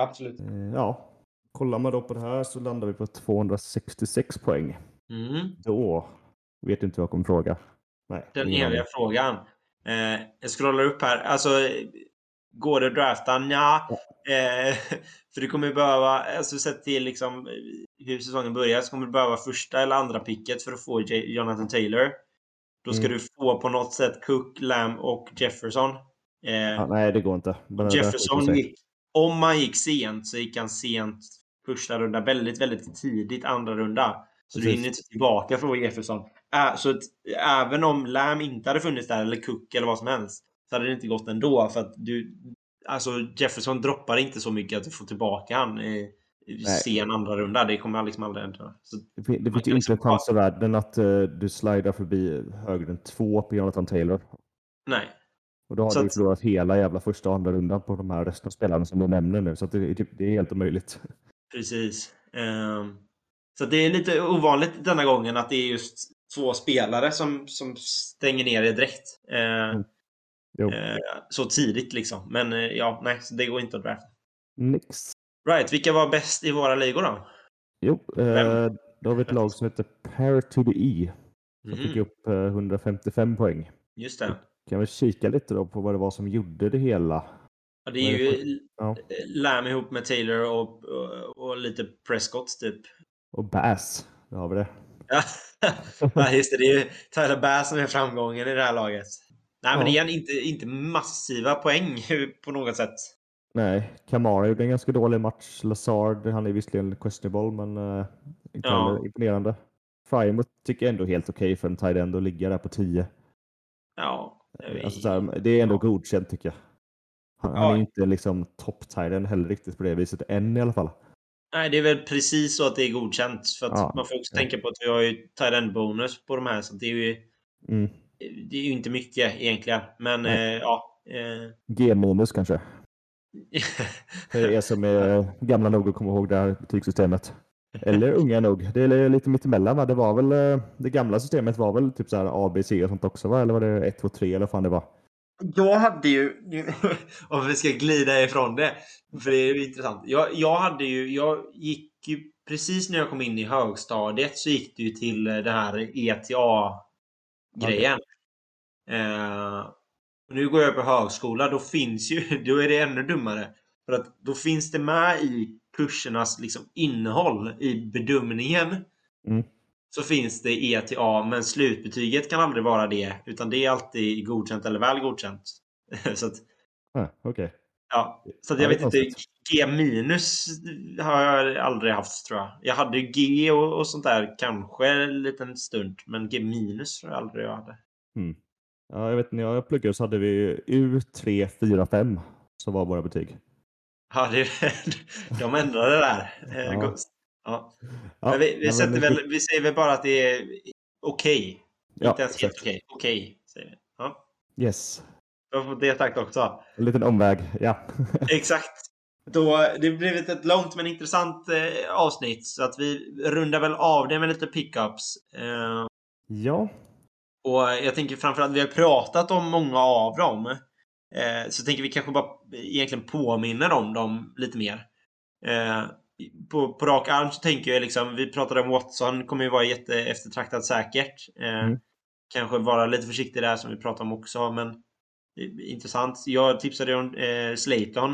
Absolut. Eh, Ja, kollar man då på det här så landar vi på 266 poäng. Mm. Då vet inte vad jag kommer fråga. Nej, Den eviga frågan. Eh, jag scrollar upp här. Alltså, går det att drafta? Nja. Eh, för du kommer behöva, alltså sett till liksom hur säsongen börjar, så kommer du behöva första eller andra picket för att få J- Jonathan Taylor. Då ska Mm. du få på något sätt Cook, Lamb och Jefferson. Eh, Ja, nej, det går inte. Men Jefferson gick, om man gick sent så gick han sent första runda, väldigt, väldigt tidigt andra runda. Så du Precis. hinner inte tillbaka för Jefferson. Så att, även om Lam inte hade funnits där, eller Cook eller vad som helst, så hade det inte gått ändå. För att du, alltså Jefferson droppar inte så mycket att du får tillbaka han i, i sen andra runda. Det kommer liksom aldrig hända. Det, det finns ju liksom inte en chans i världen att eh, du slidar förbi högre än två på Jonathan Taylor. nej. Och då har Så du att- förlorat hela jävla första och andra rundan på de här resten av spelarna som du nämner nu. Så det, är det är helt omöjligt. Precis. Ehm, så det är lite ovanligt denna gången att det är just två spelare som, som stänger ner det direkt. Ehm, Mm. Eh, så tidigt liksom. Men eh, ja, nej, det går inte att drafta. Nix. Right, vilka var bäst i våra ligor då? Jo, eh, då har vi ett lag som heter Pair to the E. Som Mhm, fick upp eh, 155 poäng. Just det. Kan vi kika lite då på vad det var som gjorde det hela? Ja, det är ju Ja. Lam ihop med Taylor och, och, och lite Prescott typ. Och Bass, där har vi det. Ja, ja, just det. Det är ju Tyler Bass som är framgången i det här laget. Nej, men Ja. igen, inte, inte massiva poäng på något sätt. Nej, Kamara gjorde en ganska dålig match. Lazard, han är visserligen questionable, men uh, inte Ja. heller imponerande. Frymouth tycker jag ändå är helt okej för en tight end att ligga där på 10. Ja. Alltså, så här, det är ändå godkänt tycker jag. Han, han Ja. är inte liksom top tight end heller riktigt på det viset, än i alla fall. Nej, det är väl precis så att det är godkänt. För att Ja, man får också ja. tänka på att vi har ju tight bonus på de här. Så det är ju, Mm. det är ju inte mycket egentligen. Men eh, ja. Eh, G minus kanske. För er som är gamla nog att komma ihåg det här betygssystemet. Eller unga nog. Det är lite mittemellan va? Det var väl, eh, det gamla systemet var väl typ så här ABC och sånt också va? Eller var det 1, 2, 3 eller vad fan det var? Jag hade ju, om vi ska glida ifrån det, för det är ju intressant. Jag, jag hade ju, jag gick ju precis när jag kom in i högstadiet så gick det ju till det här ETA-grejen. Eh, och nu går jag på högskola, då finns ju, då är det ännu dummare. För att då finns det med i kursernas liksom innehåll i bedömningen. Mm. Så finns det ETA, men slutbetyget kan aldrig vara det. Utan det är alltid godkänt eller väl godkänt. så att, Ah, Okej. ja, så att Ja, jag vet inte. G minus har jag aldrig haft tror jag. Jag hade G och, och sånt där kanske en liten stund. Men G minus tror jag aldrig jag hade. Ja, jag vet när jag pluggade så hade vi U3, 4, 5 som var våra betyg. Ja, det, de ändrade det där. Eh, Ja. Ja. Ja, vi, vi, men väl, vi säger väl bara att det är okej. Ja, Inte ens helt okej. Okej, säger vi. Ja. Yes. Det sagt också. En liten omväg, ja. Exakt. Då, det har blivit ett långt men intressant eh, avsnitt. Så att vi rundar väl av det med lite pickups. Eh, ja, och jag tänker framförallt, vi har pratat om många av dem. Eh, så tänker vi kanske bara egentligen påminner om dem lite mer. Eh, på, på rak arm så tänker jag liksom, vi pratade om Watson, kommer ju vara jätte eftertraktat säkert. Eh, Mm. Kanske vara lite försiktig där som vi pratade om också, men intressant. Jag tipsade om eh, Slayton.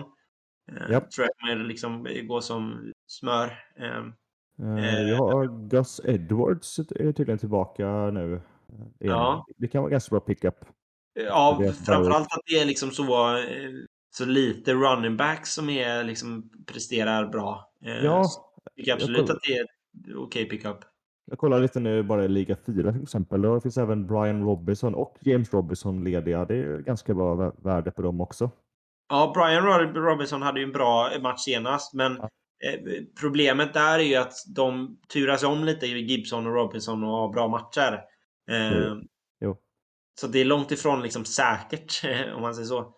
Eh, Japp. Tror jag kommer liksom gå som smör. Eh, eh, ja, Gus Edwards är tydligen tillbaka nu. Ja. Det kan vara ganska bra pickup. Ja, framförallt att det är liksom så, eh, så lite running backs som är liksom presterar bra. Eh, Ja, jag tycker jag absolut kollar- att det är okej pickup. Jag kollar lite nu bara i Liga 4 till exempel. Då finns även Brian Robinson och James Robinson lediga. Det är ganska bra vä- värde på dem också. Ja, Brian Rob- Robinson hade ju en bra match senast, men Ja. eh, problemet där är ju att de turas om lite Gibson och Robinson och har bra matcher. Jo. Så det är långt ifrån liksom säkert, om man säger så.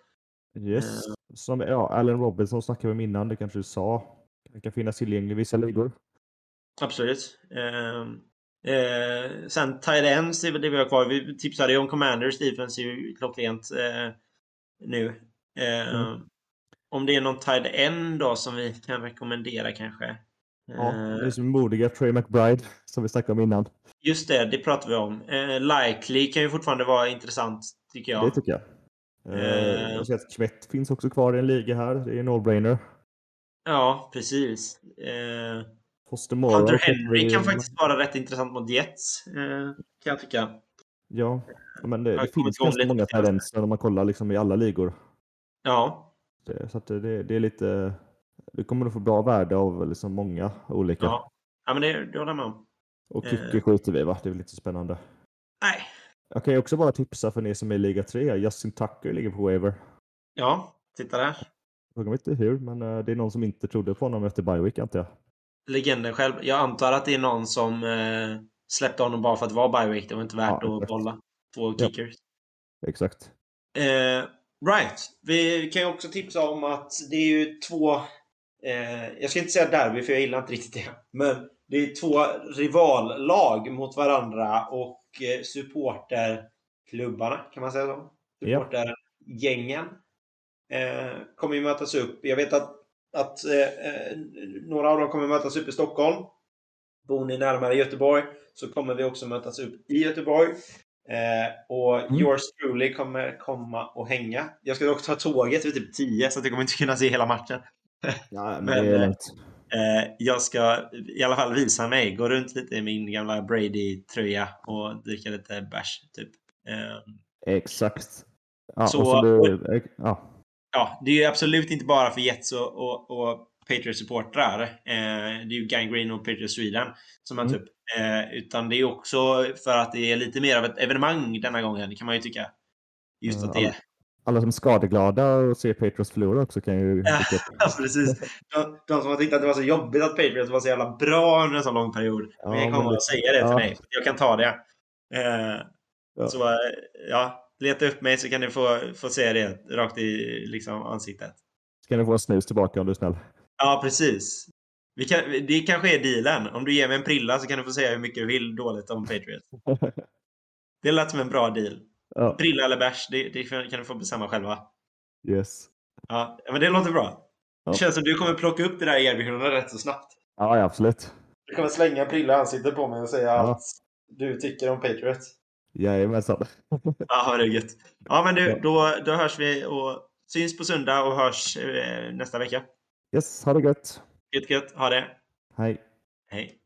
Yes. Eh. Som, ja, Allen Robinson snackade vi om innan. Det kanske du sa. Det kan finnas tillgänglig i vissa ligor. Absolut. Eh, eh, sen ends är väl det vi har kvar. Vi tipsade ju om Commanders defense är ju klockrent eh, nu. Eh, Mm. Om det är någon tight end då som vi kan rekommendera kanske. Ja, Eh, det är som modiga Trey McBride som vi snackade om innan. Just det, det pratar vi om. Eh, likely kan ju fortfarande vara intressant tycker jag. Det tycker jag. Eh, Eh. Jag ser att Kvet finns också kvar i en liga här. Det är en no-brainer. Ja, precis. Eh, Foster Moore. Hunter Henry kan faktiskt vara rätt intressant mot Jets. Eh, kan jag tycka. Ja, men det, det finns ganska många tendenser om man kollar liksom i alla ligor. Ja, Det, så det, det är lite... Du kommer att få bra värde av liksom många olika. ja. ja men det, det håller jag med om. Och Eh. Kicki skjuter vi va? Det är väl lite spännande. Jag kan ju också bara tipsa för er som är i Liga 3. Justin Tucker ligger på waiver. Ja, titta där. Fråga mig inte hur, men eh, det är någon som inte trodde på honom efter bye week antar jag. Legenden själv. Jag antar att det är någon som eh, släppte honom bara för att det var bye week. Det var inte värt Ja, att bolla två Ja. kickers. Exakt. Eh, right. Vi kan ju också tipsa om att det är ju två... Eh, jag ska inte säga derby för jag gillar inte riktigt det. Men det är två rivallag mot varandra och supporterklubbarna, kan man säga så? Supportergängen eh, kommer ju mötas upp. Jag vet att, att eh, eh, några av dem kommer mötas upp i Stockholm. Bor ni närmare Göteborg så kommer vi också mötas upp i Göteborg. Eh, och Mm. yours truly kommer komma och hänga. Jag ska dock ta tåget vid typ 10 så att jag kommer inte kunna se hela matchen. Ja, men, Men, det är eh. Eh, jag ska i alla fall visa mig, gå runt lite i min gamla Brady-tröja och dricka lite bärs. Typ. Eh, Exakt. Ja, så- du, eh, ja. ja, det är ju absolut inte bara för Jets och, och, och Patriots-supportrar. Eh, det är ju Gangrene och Patriots Sweden som möts Mm. upp. Eh, utan det är också för att det är lite mer av ett evenemang denna gången, kan man ju tycka. Just att det är Alla som är skadeglada och ser Patriots förlora också kan ju Ja. precis. De, de som har tyckt att det var så jobbigt att Patriots var så jävla bra under en så lång period. Ja, men jag men kommer det- att säga det till ja. mig. Jag kan ta det. Eh, Ja. Så eh, ja, leta upp mig så kan ni få, få se det rakt i liksom, ansiktet. Ska ni få en snus tillbaka om du är snäll. Ja, precis. Kan, det kanske är dealen. Om du ger mig en prilla så kan du få säga hur mycket du vill dåligt om Patriots. Det lät som en bra deal. Ja, Prilla eller bärs, det, det kan du få bestämma själva. yes. Ja, men det låter bra. Ja. Det känns som du kommer plocka upp det där erbjudandet rätt så snabbt. Ja, ja, absolut. Du kommer slänga en prilla ansiktet på mig och säga Ja. allt du tycker om Patriots. Jajamensan. Ja, det är gött. Ja, men du, Ja. då, då hörs vi och syns på söndag och hörs eh, nästa vecka. Yes, ha det gött. Gött, gött. Ha det. Hej. Hej.